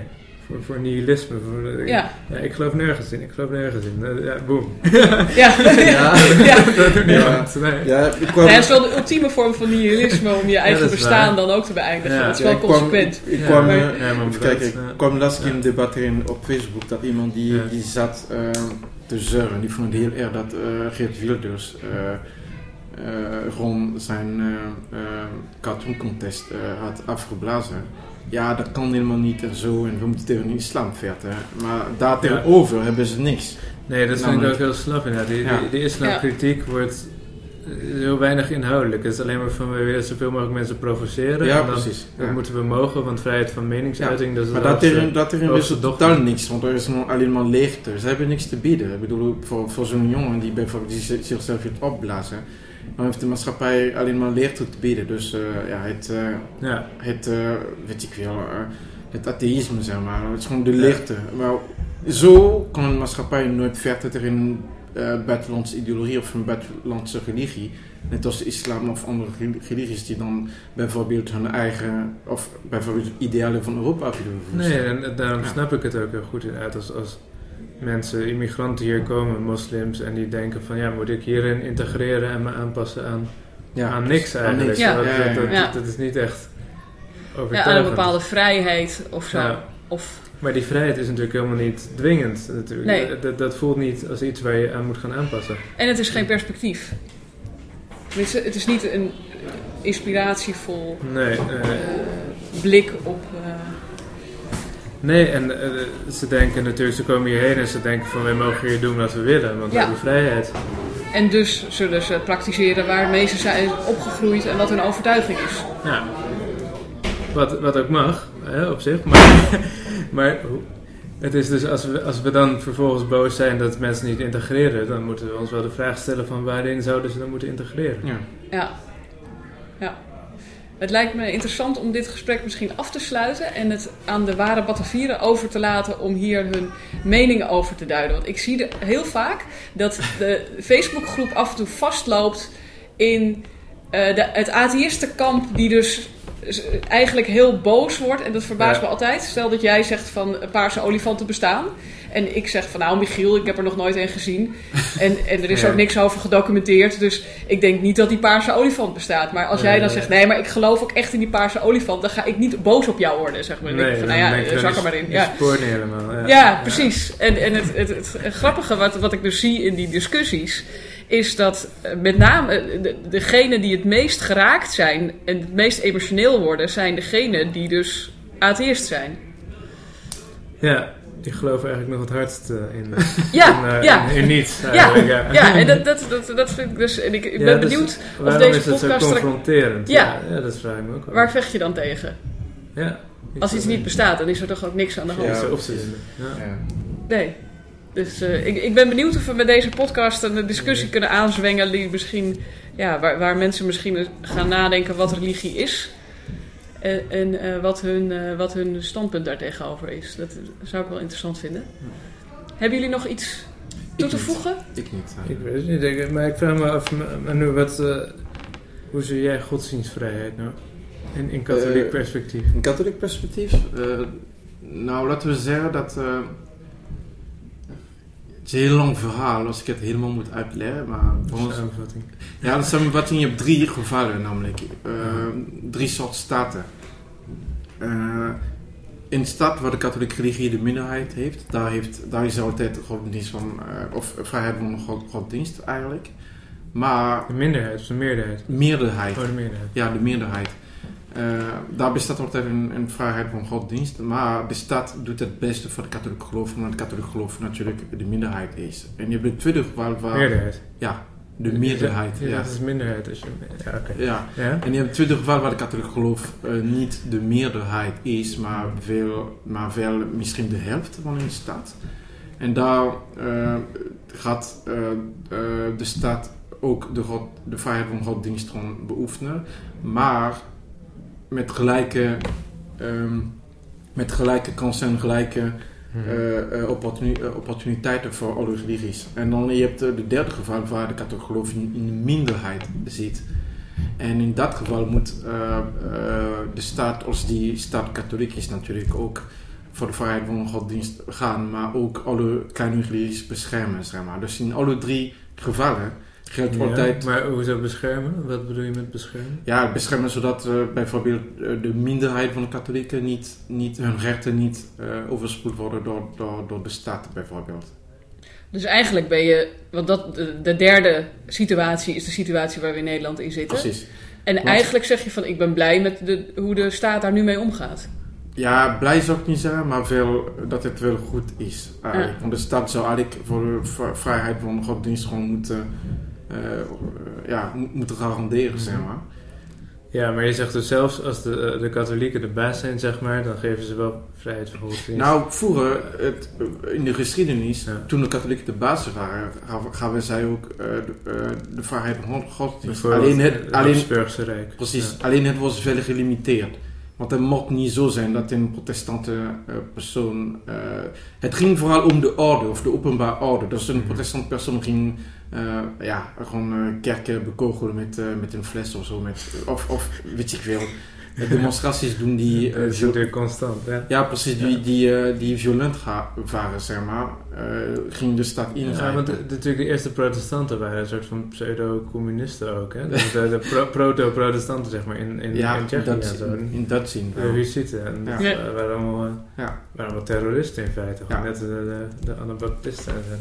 voor, voor nihilisme. Voor, Ja. ja, ik geloof nergens in, ik geloof nergens in. Eh, Ja, boom. [LAUGHS] [LAUGHS] Ja, ja. ja. dat doet Ja. niemand. Nee. Ja, ik kwam, het is wel de ultieme vorm van nihilisme om je eigen dat bestaan waar. dan ook te beëindigen. Ja. het is ja, wel ik kwam, consequent. ik Ja, kwam, eh, kijken, ik dat, ja. kwam laatst Ja. in een debat in op Facebook dat iemand die, Ja. die zat eh, te zeuren. Die vond het heel erg dat eh Geert Wilders eh, eh, gewoon zijn eh, eh, cartoon contest eh, had afgeblazen. Ja, dat kan helemaal niet en zo. En we moeten tegen de islam vechten. Maar daar tegenover hebben ze niks. Nee, dat vind ik ook heel slap inderdaad. Die, Ja. die, die islamkritiek wordt eh, heel weinig inhoudelijk. Het is alleen maar van we willen zoveel mogelijk mensen provoceren. Ja, en dan, precies. Dat Ja. moeten we mogen, want vrijheid van meningsuiting, dat is Maar het dat erin, dat erin is totaal niks, want er is alleen maar leegte. Ze hebben niks te bieden. Ik bedoel, voor, voor zo'n jongen die, bijvoorbeeld, die zi- zichzelf wil opblazen, dan heeft de maatschappij alleen maar leegte te bieden. Dus eh, ja, het, eh, Ja, het eh, weet ik eh, het atheïsme zeg maar, het is gewoon de leegte. Maar zo kan een maatschappij nooit verder eh, buitenlandse ideologie of een buitenlandse religie. Net als de islam of andere religies die dan bijvoorbeeld hun eigen, of bijvoorbeeld idealen van Europa willen nee, en, daarom Ja. snap ik het ook heel goed inderdaad. Als, als mensen, immigranten hier komen, moslims, en die denken van ja, moet ik hierin integreren en me aanpassen aan, Ja, aan niks eigenlijk. niks. Ja. Dat, Ja, ja, dat, dat, ja. dat is niet echt Ja, overtuigend. aan een bepaalde vrijheid of zo. Ja. Of, Maar die vrijheid is natuurlijk helemaal niet dwingend. Natuurlijk. Nee. Dat, dat voelt niet als iets waar je aan moet gaan aanpassen. en het is geen perspectief. Tenminste, Het is niet een inspiratievol Nee, eh, eh, blik op... eh, nee en eh, ze denken natuurlijk, ze komen hierheen en ze denken van wij mogen hier doen wat we willen, want we hebben vrijheid. en dus zullen ze praktiseren waarmee ze zijn opgegroeid en wat hun overtuiging is. Ja. Wat, wat ook mag, hè, op zich. Maar, [LAUGHS] maar het is dus als we, als we dan vervolgens boos zijn dat mensen niet integreren, dan moeten we ons wel de vraag stellen van waarin zouden ze dan moeten integreren. Ja. Ja. ja. Het lijkt me interessant om dit gesprek misschien af te sluiten en het aan de ware Batavieren over te laten om hier hun meningen over te duiden. Want ik zie de, heel vaak dat de Facebookgroep af en toe vastloopt in eh, de, het atheïstenkamp die dus eigenlijk heel boos wordt. En dat verbaast Ja. me altijd. Stel dat jij zegt van eh, paarse olifanten bestaan. En ik zeg van nou Michiel, ik heb er nog nooit een gezien. [LAUGHS] En, en er is Ja. ook niks over gedocumenteerd. Dus ik denk niet dat die paarse olifant bestaat. Maar als jij dan Nee. zegt nee, maar ik geloof ook echt in die paarse olifant. Dan ga ik niet boos op jou worden, zeg maar. Denk ik van nou ja, je, zak er maar in. Ja. helemaal. Ja, precies. En, en het, het, het grappige wat, wat ik dus zie in die discussies... is dat eh, met name eh, de, degenen die het meest geraakt zijn... en het meest emotioneel worden... zijn degenen die dus atheïst zijn. Ja, die geloven eigenlijk nog het hardst eh, in, [LAUGHS] Ja, in, eh, ja. in, in niets. [LAUGHS] Ja, eigenlijk, ja. ja, en dat, dat, dat, dat vind ik dus... En ik, ik Ja, ben dus benieuwd waarom deze is het zo podcast er- confronterend? Ja. ja, dat vraag ik me ook wel. waar vecht je dan tegen? Ja. Als iets niet bestaat, dan is er toch ook niks aan de hand? Ja, precies. Ja. Ja. Nee. Dus eh, ik, ik ben benieuwd of we met deze podcast een discussie kunnen aanzwengelen die misschien, ja, waar, waar mensen misschien gaan nadenken wat religie is. En, en eh, wat, hun, eh, wat hun standpunt daartegenover is. Dat zou ik wel interessant vinden. Hebben jullie nog iets toe Ik te niet. voegen? Ik niet. Ik weet het niet, ik- maar ik vraag me af, maar nu wat, eh, hoe zie jij godsdienstvrijheid nou? In, in katholiek Eh, perspectief. Een katholiek perspectief? eh, nou, laten we zeggen dat. Het is een heel lang verhaal als ik het helemaal moet uitleggen. Maar ons, Samenvatting. ja, de samenvatting, je hebt drie gevallen namelijk. Eh, drie soorten staten. Eh, in stad waar de katholieke religie de minderheid heeft, daar, heeft, daar is altijd godsdienst van, eh, of vrijheid van god- godsdienst eigenlijk. Maar De minderheid of de meerderheid? meerderheid. Oh, de meerderheid. Ja, de meerderheid. Eh, daar bestaat altijd een, een vrijheid van godsdienst. Maar de staat doet het beste voor de katholieke geloof. Omdat de katholieke geloof natuurlijk de minderheid is. En je hebt de tweede geval waar... Meerderheid. Ja, de meerderheid. Ja, Ja, dat is minderheid. Als je, ja, oké. ja. Ja? En je hebt het tweede geval waar de katholieke geloof eh, niet de meerderheid is. Maar, veel, maar wel misschien de helft van een staat. En daar eh, gaat de staat ook de, god, de vrijheid van godsdienst gewoon beoefenen. Maar met gelijke, ehm, met gelijke kansen en gelijke Mhm. eh, eh, opportuni- eh, opportuniteiten voor alle religies. En dan je hebt de derde geval waar de katholieke geloof in, in de minderheid zit. En in dat geval moet de staat, als die staat katholiek is, natuurlijk ook voor de vrijheid van godsdienst gaan, maar ook alle kleine religies beschermen. Zeg maar. Dus in alle drie gevallen geldt Ja, altijd. Maar hoezo beschermen? Wat bedoel je met beschermen? Ja, beschermen zodat eh, bijvoorbeeld eh, de minderheid van de katholieken niet, niet hun rechten niet eh, overspoeld worden door, door, door de staat bijvoorbeeld. Dus eigenlijk ben je, want dat, de, de derde situatie is de situatie waar we in Nederland in zitten. Precies. En Want- eigenlijk zeg je van ik ben blij met de, hoe de staat daar nu mee omgaat. Ja, blij zou ik niet zeggen, maar wel, dat het wel goed is. Ja. Want de staat zou eigenlijk voor de vrijheid van godsdienst gewoon moeten, ja, mo- moeten garanderen, zeg maar. Ja, maar je zegt dus zelfs als de, eh, de katholieken de baas zijn, zeg maar, dan geven ze wel vrijheid van godsdienst. Nou, vroeger, het, in de geschiedenis, Ja. toen de katholieken de basis waren, gaven, zij ook eh, de, eh, de vrijheid van god- godsdienst. Alleen het, het alleen, Rijk. Precies, Ja. alleen het was veel gelimiteerd. Want het mocht niet zo zijn dat een protestante eh, persoon. eh, het ging vooral om de orde of de openbare orde. Dus een Mhm. protestant persoon ging eh, ja, gewoon kerken bekogelen met, met een fles of zo. Met, of, of weet ik veel. Demonstraties doen die. [LAUGHS] natuurlijk constant, ja. ja, precies, die, die, die violent waren, zeg maar. Eh, ging de stad ingrijpen. Ja, want de- de- natuurlijk de eerste protestanten waren een soort van pseudo-communisten ook, hè? De, de, de pro- proto-protestanten, zeg maar, in, in, ja, in in Tsjechië dat, en zo. in, in dat zin. De wel. Hussieten. En Ja. dat Ja. waren allemaal, eh, Ja, waren allemaal terroristen in feite. Gewoon Ja. Net de, de, de Anabaptisten. en zo.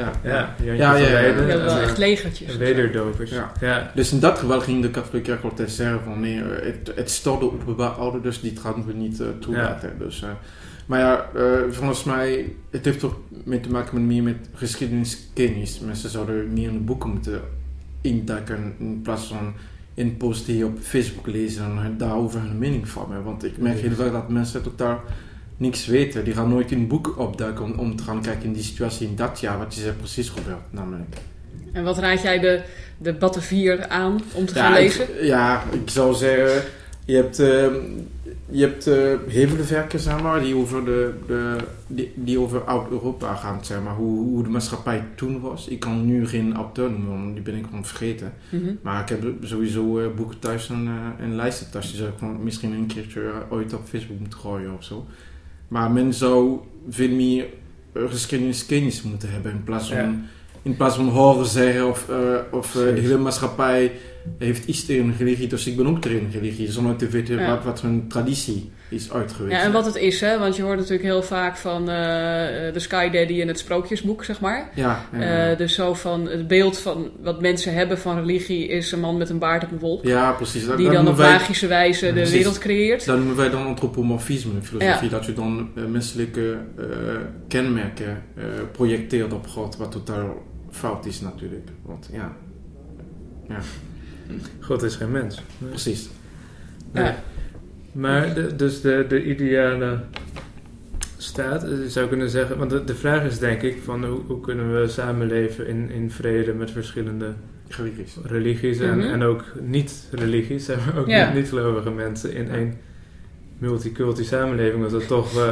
ja, Ja, ja. Ja, ja, wel eh, echt legertjes. wederdopers. Ja. Ja. Dus in dat geval ging de katholieke kerk altijd zeggen van nee, eh, het, het stoorde openbaar orde, dus die gaan we niet eh, toelaten. Dus, eh, maar ja, eh, volgens mij, het heeft toch mee te maken met meer met geschiedeniskennis. Mensen zouden meer in de boeken moeten induiken in plaats van in posts die je op Facebook lezen en daarover hun mening vormen. Want ik merk heel vaak dat mensen totaal niks weten. Die gaan nooit in een boek opduiken om, om te gaan kijken in die situatie in dat jaar, wat is er precies gebeurd namelijk. En wat raad jij de, de Battenvier aan om te gaan lezen? Ik, ja, ik zou zeggen, je hebt, ehm, je hebt eh, heel veel werken, zeg maar, die over, de, de, die, die over Oud-Europa gaan, zeg maar, hoe, hoe de maatschappij toen was. Ik kan nu geen auteur noemen, want die ben ik gewoon vergeten. Mhm. Maar ik heb sowieso eh, boeken thuis en, eh, en lijsten thuis. Die zou ik gewoon misschien een keertje ooit op Facebook moeten gooien of zo. Maar men zou veel meer uh, geschiedeniskennis moeten hebben. In plaats van, Ja. in plaats van horen zeggen of, eh, of de Precies. hele maatschappij heeft iets tegen religie, dus ik ben ook tegen religie. Zonder te weten Ja. wat, wat hun traditie is uit geweest. Ja, en wat het is, hè? Want je hoort natuurlijk heel vaak van eh, de Sky Daddy en het sprookjesboek, zeg maar. Ja, ja. Eh, dus zo van het beeld van wat mensen hebben van religie is een man met een baard op een wolk. ja, precies. Dat- die dat dan op wij- magische wijze de Precies. wereld creëert. Dat noemen wij dan antropomorfisme in filosofie. Ja. Dat je dan eh, menselijke kenmerken projecteert op God, wat totaal fout is natuurlijk. Want ja, God is geen mens. Nee. precies. Nee. Ja. Maar de, dus de, de ideale staat, eh, je zou kunnen zeggen, want de, de vraag is denk ik van hoe, hoe kunnen we samenleven in, in vrede met verschillende Religies. religies en, Mhm. en ook niet-religies, [LAUGHS] zeg maar, ook Ja. niet-gelovige mensen in één multiculti samenleving, want dat toch... eh,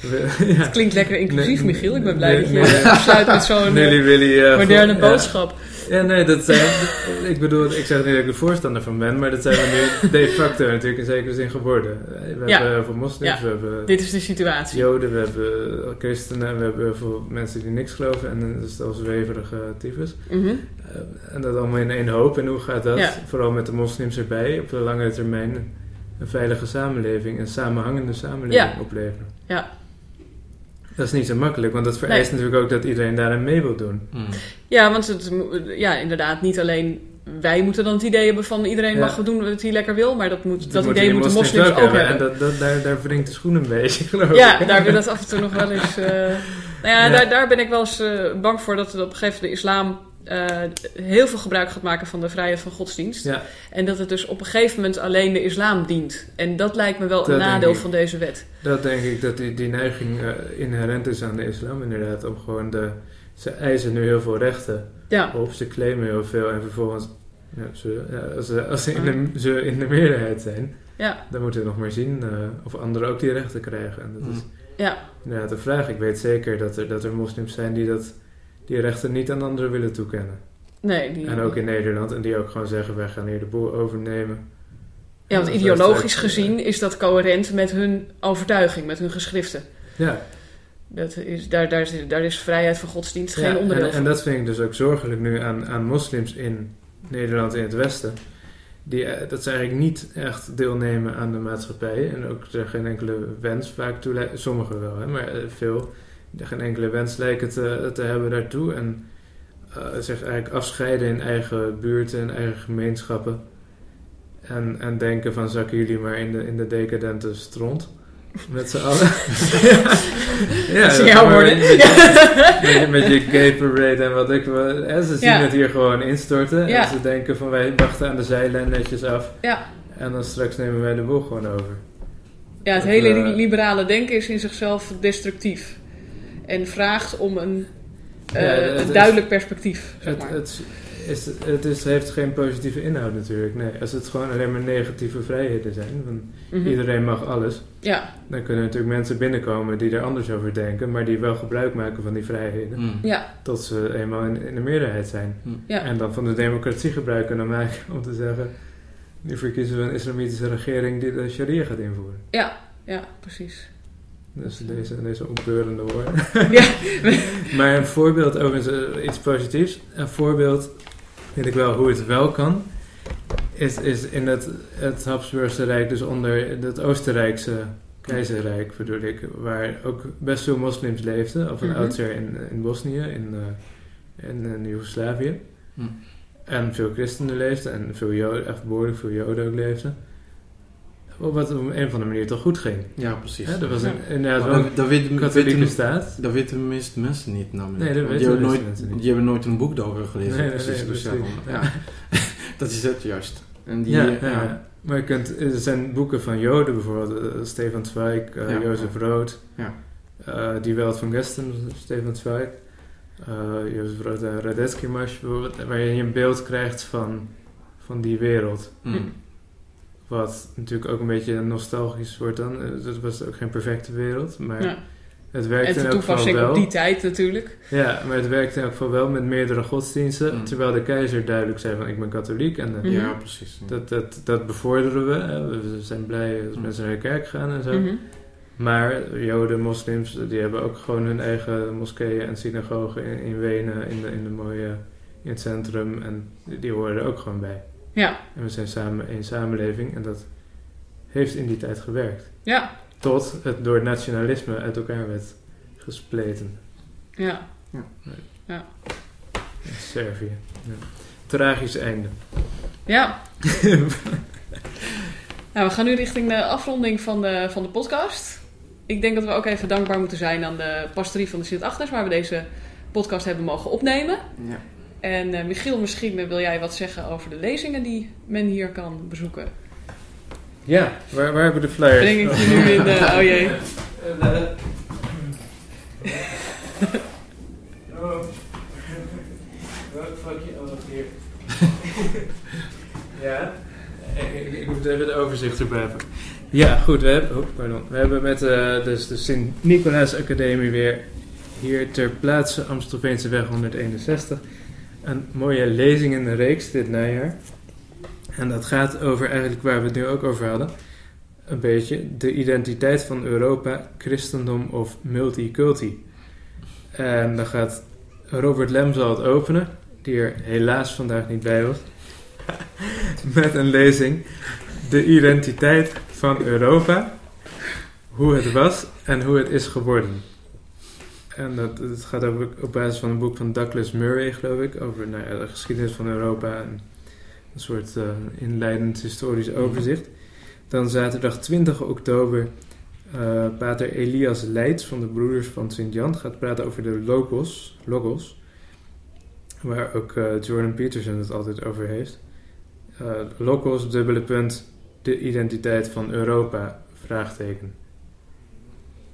[LAUGHS] we- ja. Het klinkt lekker inclusief, Michiel. Ik ben blij nee, dat je nee. besluit met zo'n [LAUGHS] eh, eh, moderne ja. Ja, nee, dat zijn... [LAUGHS] ik bedoel, ik zeg niet dat ik er voorstander van ben, maar dat zijn we nu de facto natuurlijk in zekere zin geworden. We Ja. hebben heel veel moslims, Ja. we hebben Dit is de situatie. joden, we hebben christenen, we hebben veel mensen die niks geloven en stel zweverige tyfus. Eh, en dat allemaal in één hoop. En hoe gaat dat, Ja. vooral met de moslims erbij, op de lange termijn een veilige samenleving, een samenhangende samenleving Ja. opleveren? Ja. Dat is niet zo makkelijk, want dat vereist natuurlijk ook dat iedereen daarin mee wil doen. Mm. Ja, want het, ja, inderdaad, niet alleen wij moeten dan het idee hebben van iedereen Ja. mag doen wat hij lekker wil, maar dat, moet, dat, moeten idee moeten moslims ook, hebben. En dat, dat, daar, daar wringt de schoen een beetje, [LAUGHS] geloof ik. Ja, daar wil het af en toe nog wel eens. eh, nou ja, Ja. Daar, daar ben ik wel eens eh, bang voor dat op een gegeven moment de islam eh, heel veel gebruik gaat maken van de vrijheid van godsdienst. Ja. En dat het dus op een gegeven moment alleen de islam dient. En dat lijkt me wel Dat een nadeel ik. van deze wet. Dat denk ik dat die, die neiging eh, inherent is aan de islam inderdaad. Om gewoon de... Ze eisen nu heel veel rechten Ja, op, ze claimen heel veel en vervolgens... Ja, ze, ja, als ze, als ze, in de, ze in de meerderheid zijn, ja, dan moeten we nog maar zien eh, of anderen ook die rechten krijgen. En dat is ja, inderdaad de vraag. Ik weet zeker dat er, dat er moslims zijn die dat, die rechten niet aan anderen willen toekennen. nee. Die, En ook in Nederland. En die ook gewoon zeggen, wij gaan hier de boel overnemen. ja, want ideologisch gezien is dat coherent met hun overtuiging, met hun geschriften. Ja, Dat is, daar, daar, is, daar is vrijheid van godsdienst Ja, geen onderdeel en, van. en dat vind ik dus ook zorgelijk nu aan, aan moslims in Nederland in het Westen. Die, eh, dat ze eigenlijk niet echt deelnemen aan de maatschappij. En ook er geen enkele wens vaak toe. Sommigen wel, hè, maar eh, veel. Geen enkele wens lijken te, te hebben daartoe. En eh, zich eigenlijk afscheiden in eigen buurten en eigen gemeenschappen. En, en denken van zakken jullie maar in de, in de decadente stront. Met z'n allen. [LAUGHS] ja, Dat jouw woorden. [LAUGHS] met je- met, je- met je gay parade en wat ik wil. En ze zien Ja. het hier gewoon instorten. Ja. En ze denken van wij wachten aan de zijlijn netjes af. Ja. En dan straks nemen wij de boel gewoon over. Ja, het Dat, hele eh, liberale denken is in zichzelf destructief. En vraagt om een eh, Ja, het is- duidelijk perspectief. Zeg Het, maar. het, is, het is, heeft geen positieve inhoud natuurlijk. Nee, als het gewoon alleen maar negatieve vrijheden zijn. Van Mhm. Iedereen mag alles. Ja, Dan kunnen natuurlijk mensen binnenkomen die er anders over denken. Maar die wel gebruik maken van die vrijheden. Mm. ja, Tot ze eenmaal in, in de meerderheid zijn. ja. En dan van de democratie gebruik kunnen maken om te zeggen... Nu verkiezen we een islamitische regering die de sharia gaat invoeren. ja, ja, precies. Dus deze, deze opbeurende woorden. [LAUGHS] Ja. [LAUGHS] maar een voorbeeld, overigens eh, iets positiefs. Een voorbeeld, vind ik wel, hoe het wel kan. Is, is in het, het Habsburgse Rijk, dus onder het Oostenrijkse keizerrijk bedoel ik. Waar ook best veel moslims leefden. Of een Mhm. oudsher in, in Bosnië, in, eh, in, in Joegoslavië. Hm. En veel christenen leefden en veel joden, echt behoorlijk veel joden ook leefden. Wat op een of andere manier toch goed ging. Ja, precies. Hè, dat was Ja. een, inderdaad wel dat, dat katholieke weten, staat. dat weten de meeste mensen niet namelijk. Nee, dat weten die de hebben meeste nooit, mensen niet. Die hebben nooit een boek daarover gelezen. Nee, precies. nee, dus ja, [LAUGHS] ja. [LAUGHS] dat is het juist. En die, ja, ja, ja. Maar je kunt, er zijn boeken van Joden bijvoorbeeld, eh, Stefan Zweig, eh, Ja. Jozef Rood, Ja. eh, Die Welt van Gesten, Stefan Zweig, eh Jozef Rood en Radetzky Marsch, bijvoorbeeld, waarin je een beeld krijgt van, van die wereld. Mm. Wat natuurlijk ook een beetje nostalgisch wordt dan. Eh, Het was ook geen perfecte wereld, maar ja. het werkte En in de elk geval toepassing wel. op die tijd natuurlijk. Ja, maar het werkte in elk geval wel met meerdere godsdiensten, Mm. terwijl de keizer duidelijk zei van ik ben katholiek en eh, Mhm. Ja, precies. dat, dat, dat bevorderen we. hè. We zijn blij als Mm. mensen naar de kerk gaan en zo. Mhm. Maar Joden, moslims, die hebben ook gewoon hun eigen moskeeën en synagogen in, in Wenen, in de, in de mooie, in het centrum. En die, die horen er ook gewoon bij. Ja, En we zijn samen één samenleving en dat heeft in die tijd gewerkt. ja, Tot het door nationalisme uit elkaar werd gespleten. ja. In Servië. Ja. Tragisch einde. Ja. [LAUGHS] nou, we gaan nu richting de afronding van de, van de podcast. Ik denk dat we ook even dankbaar moeten zijn aan de pastorie van de Sint-Agnes, waar we deze podcast hebben mogen opnemen. Ja. En eh, Michiel, misschien eh, wil jij wat zeggen over de lezingen die men hier kan bezoeken. Ja, waar, waar hebben we de flyers? Breng ik je nu in, eh, oh jee. Oh. Wat fuck je allemaal hier? ja, ik, ik, moet even het overzicht erbij hebben. Ja, goed, we hebben, oh, pardon. We hebben met eh, dus de Sint-Nicolaas Academie weer hier ter plaatse Amstelveense weg 161 een mooie lezingenreeks dit najaar. En dat gaat over eigenlijk waar we het nu ook over hadden. Een beetje de identiteit van Europa, christendom of multiculti. En dan gaat Robert Lem zal het openen, die er helaas vandaag niet bij was. [LAUGHS] Met een lezing. De identiteit van Europa, hoe het was en hoe het is geworden. En dat, het gaat over, op basis van een boek van Douglas Murray, geloof ik, over nou ja, de geschiedenis van Europa en een soort eh, inleidend historisch overzicht. Dan zaterdag 20 oktober, eh, pater Elias Leids van de Broeders van Sint-Jan gaat praten over de logos, logos waar ook eh, Jordan Peterson het altijd over heeft. Logos, dubbele punt, de identiteit van Europa, vraagteken.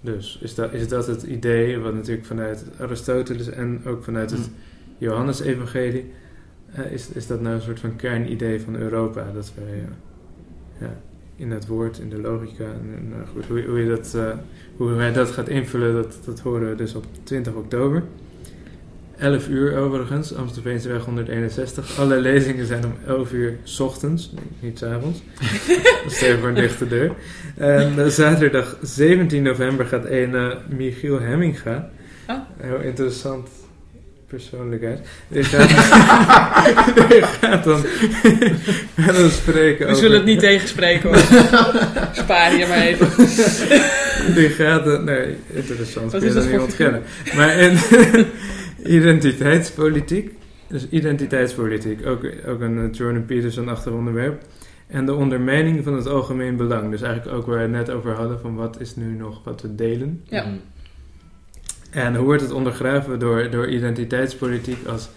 Dus is dat, is dat het idee, wat natuurlijk vanuit Aristoteles en ook vanuit het Mm. Johannes-evangelie, eh, is, is dat nou een soort van kernidee van Europa? Dat wij eh, ja, in het woord, in de logica, en, nou goed, hoe, hoe, je dat, eh, hoe hij dat gaat invullen, dat, dat horen we dus op 20 oktober. 11 uur overigens, Amstelveense weg 161. Alle lezingen zijn om 11 uur 's ochtends, niet 's avonds. [LAUGHS] dat is even voor een dichte deur. En eh, zaterdag 17 november gaat een eh, Michiel Hemminga. Oh. Heel interessant persoonlijkheid. Die gaat, [LAUGHS] die gaat dan spreken We over... zullen het niet tegenspreken hoor. [LAUGHS] Spaar je maar even. Die gaat... nee, interessant. Wat is dat voor ontkennen. Maar in identiteitspolitiek... Dus identiteitspolitiek, ook, ook een eh, Jordan Peterson achter onderwerp. En de ondermijning van het algemeen belang. Dus eigenlijk ook waar we het net over hadden... van wat is nu nog wat we delen. Ja. En hoe wordt het ondergraven door, door identiteitspolitiek als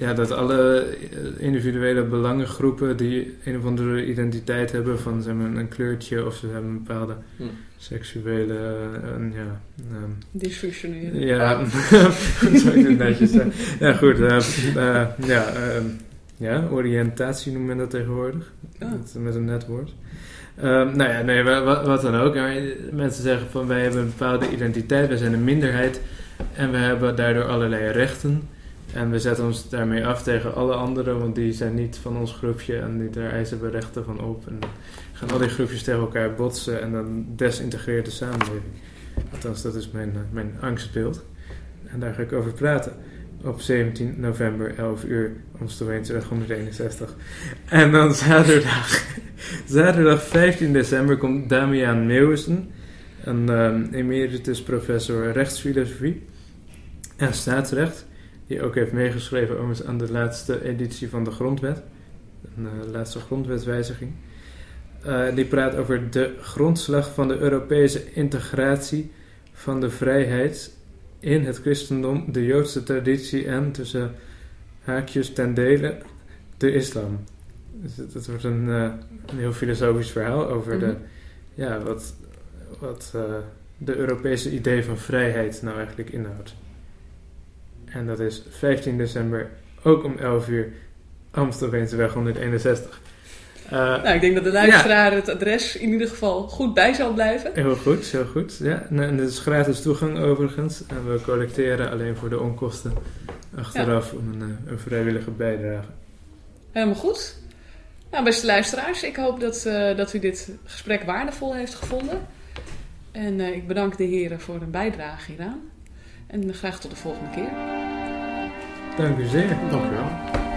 ja, dat alle eh, individuele belangengroepen die een of andere identiteit hebben van zeg maar, een kleurtje of ze hebben een bepaalde Hm. seksuele een, ja, ehm, Dysfunctioneren. ja, [LAUGHS] zou ik het netjes zeggen? Ja, goed. eh, ja, ehm, ja, oriëntatie noemt men dat tegenwoordig. Ah. Met, met een net woord. Ehm, nou ja, nee, wa- wa- wat dan ook. Maar mensen zeggen van wij hebben een bepaalde identiteit, wij zijn een minderheid en we hebben daardoor allerlei rechten. En we zetten ons daarmee af tegen alle anderen, want die zijn niet van ons groepje en die, daar eisen we rechten van op. En gaan al die groepjes tegen elkaar botsen en dan desintegreert de samenleving. Althans, dat is mijn, eh, mijn angstbeeld. En daar ga ik over praten. Op 17 november, 11 uur, Amstelveenseweg 161. En dan zaterdag, [LAUGHS] zaterdag 15 december komt Damian Meeuwissen, een ehm, emeritus professor rechtsfilosofie en staatsrecht, die ook heeft meegeschreven overigens aan de laatste editie van de grondwet, een eh, laatste grondwetswijziging. Eh, die praat over de grondslag van de Europese integratie van de vrijheid in het christendom, de Joodse traditie en tussen haakjes ten dele de islam. Dus het, het wordt een, eh, een heel filosofisch verhaal over de, Mhm. ja, wat, wat de Europese idee van vrijheid nou eigenlijk inhoudt. En dat is 15 december, ook om 11 uur, Amstelveenseweg 161. Eh, Nou, ik denk dat de luisteraar het adres in ieder geval goed bij zal blijven. Heel goed, heel goed. Ja, en en het is gratis toegang overigens. En we collecteren alleen voor de onkosten achteraf om een, eh, een vrijwillige bijdrage. Helemaal goed. Nou, beste luisteraars, ik hoop dat, eh, dat u dit gesprek waardevol heeft gevonden. En ik bedank de heren voor hun bijdrage hieraan. En graag tot de volgende keer. Dank u zeer. Dank u wel.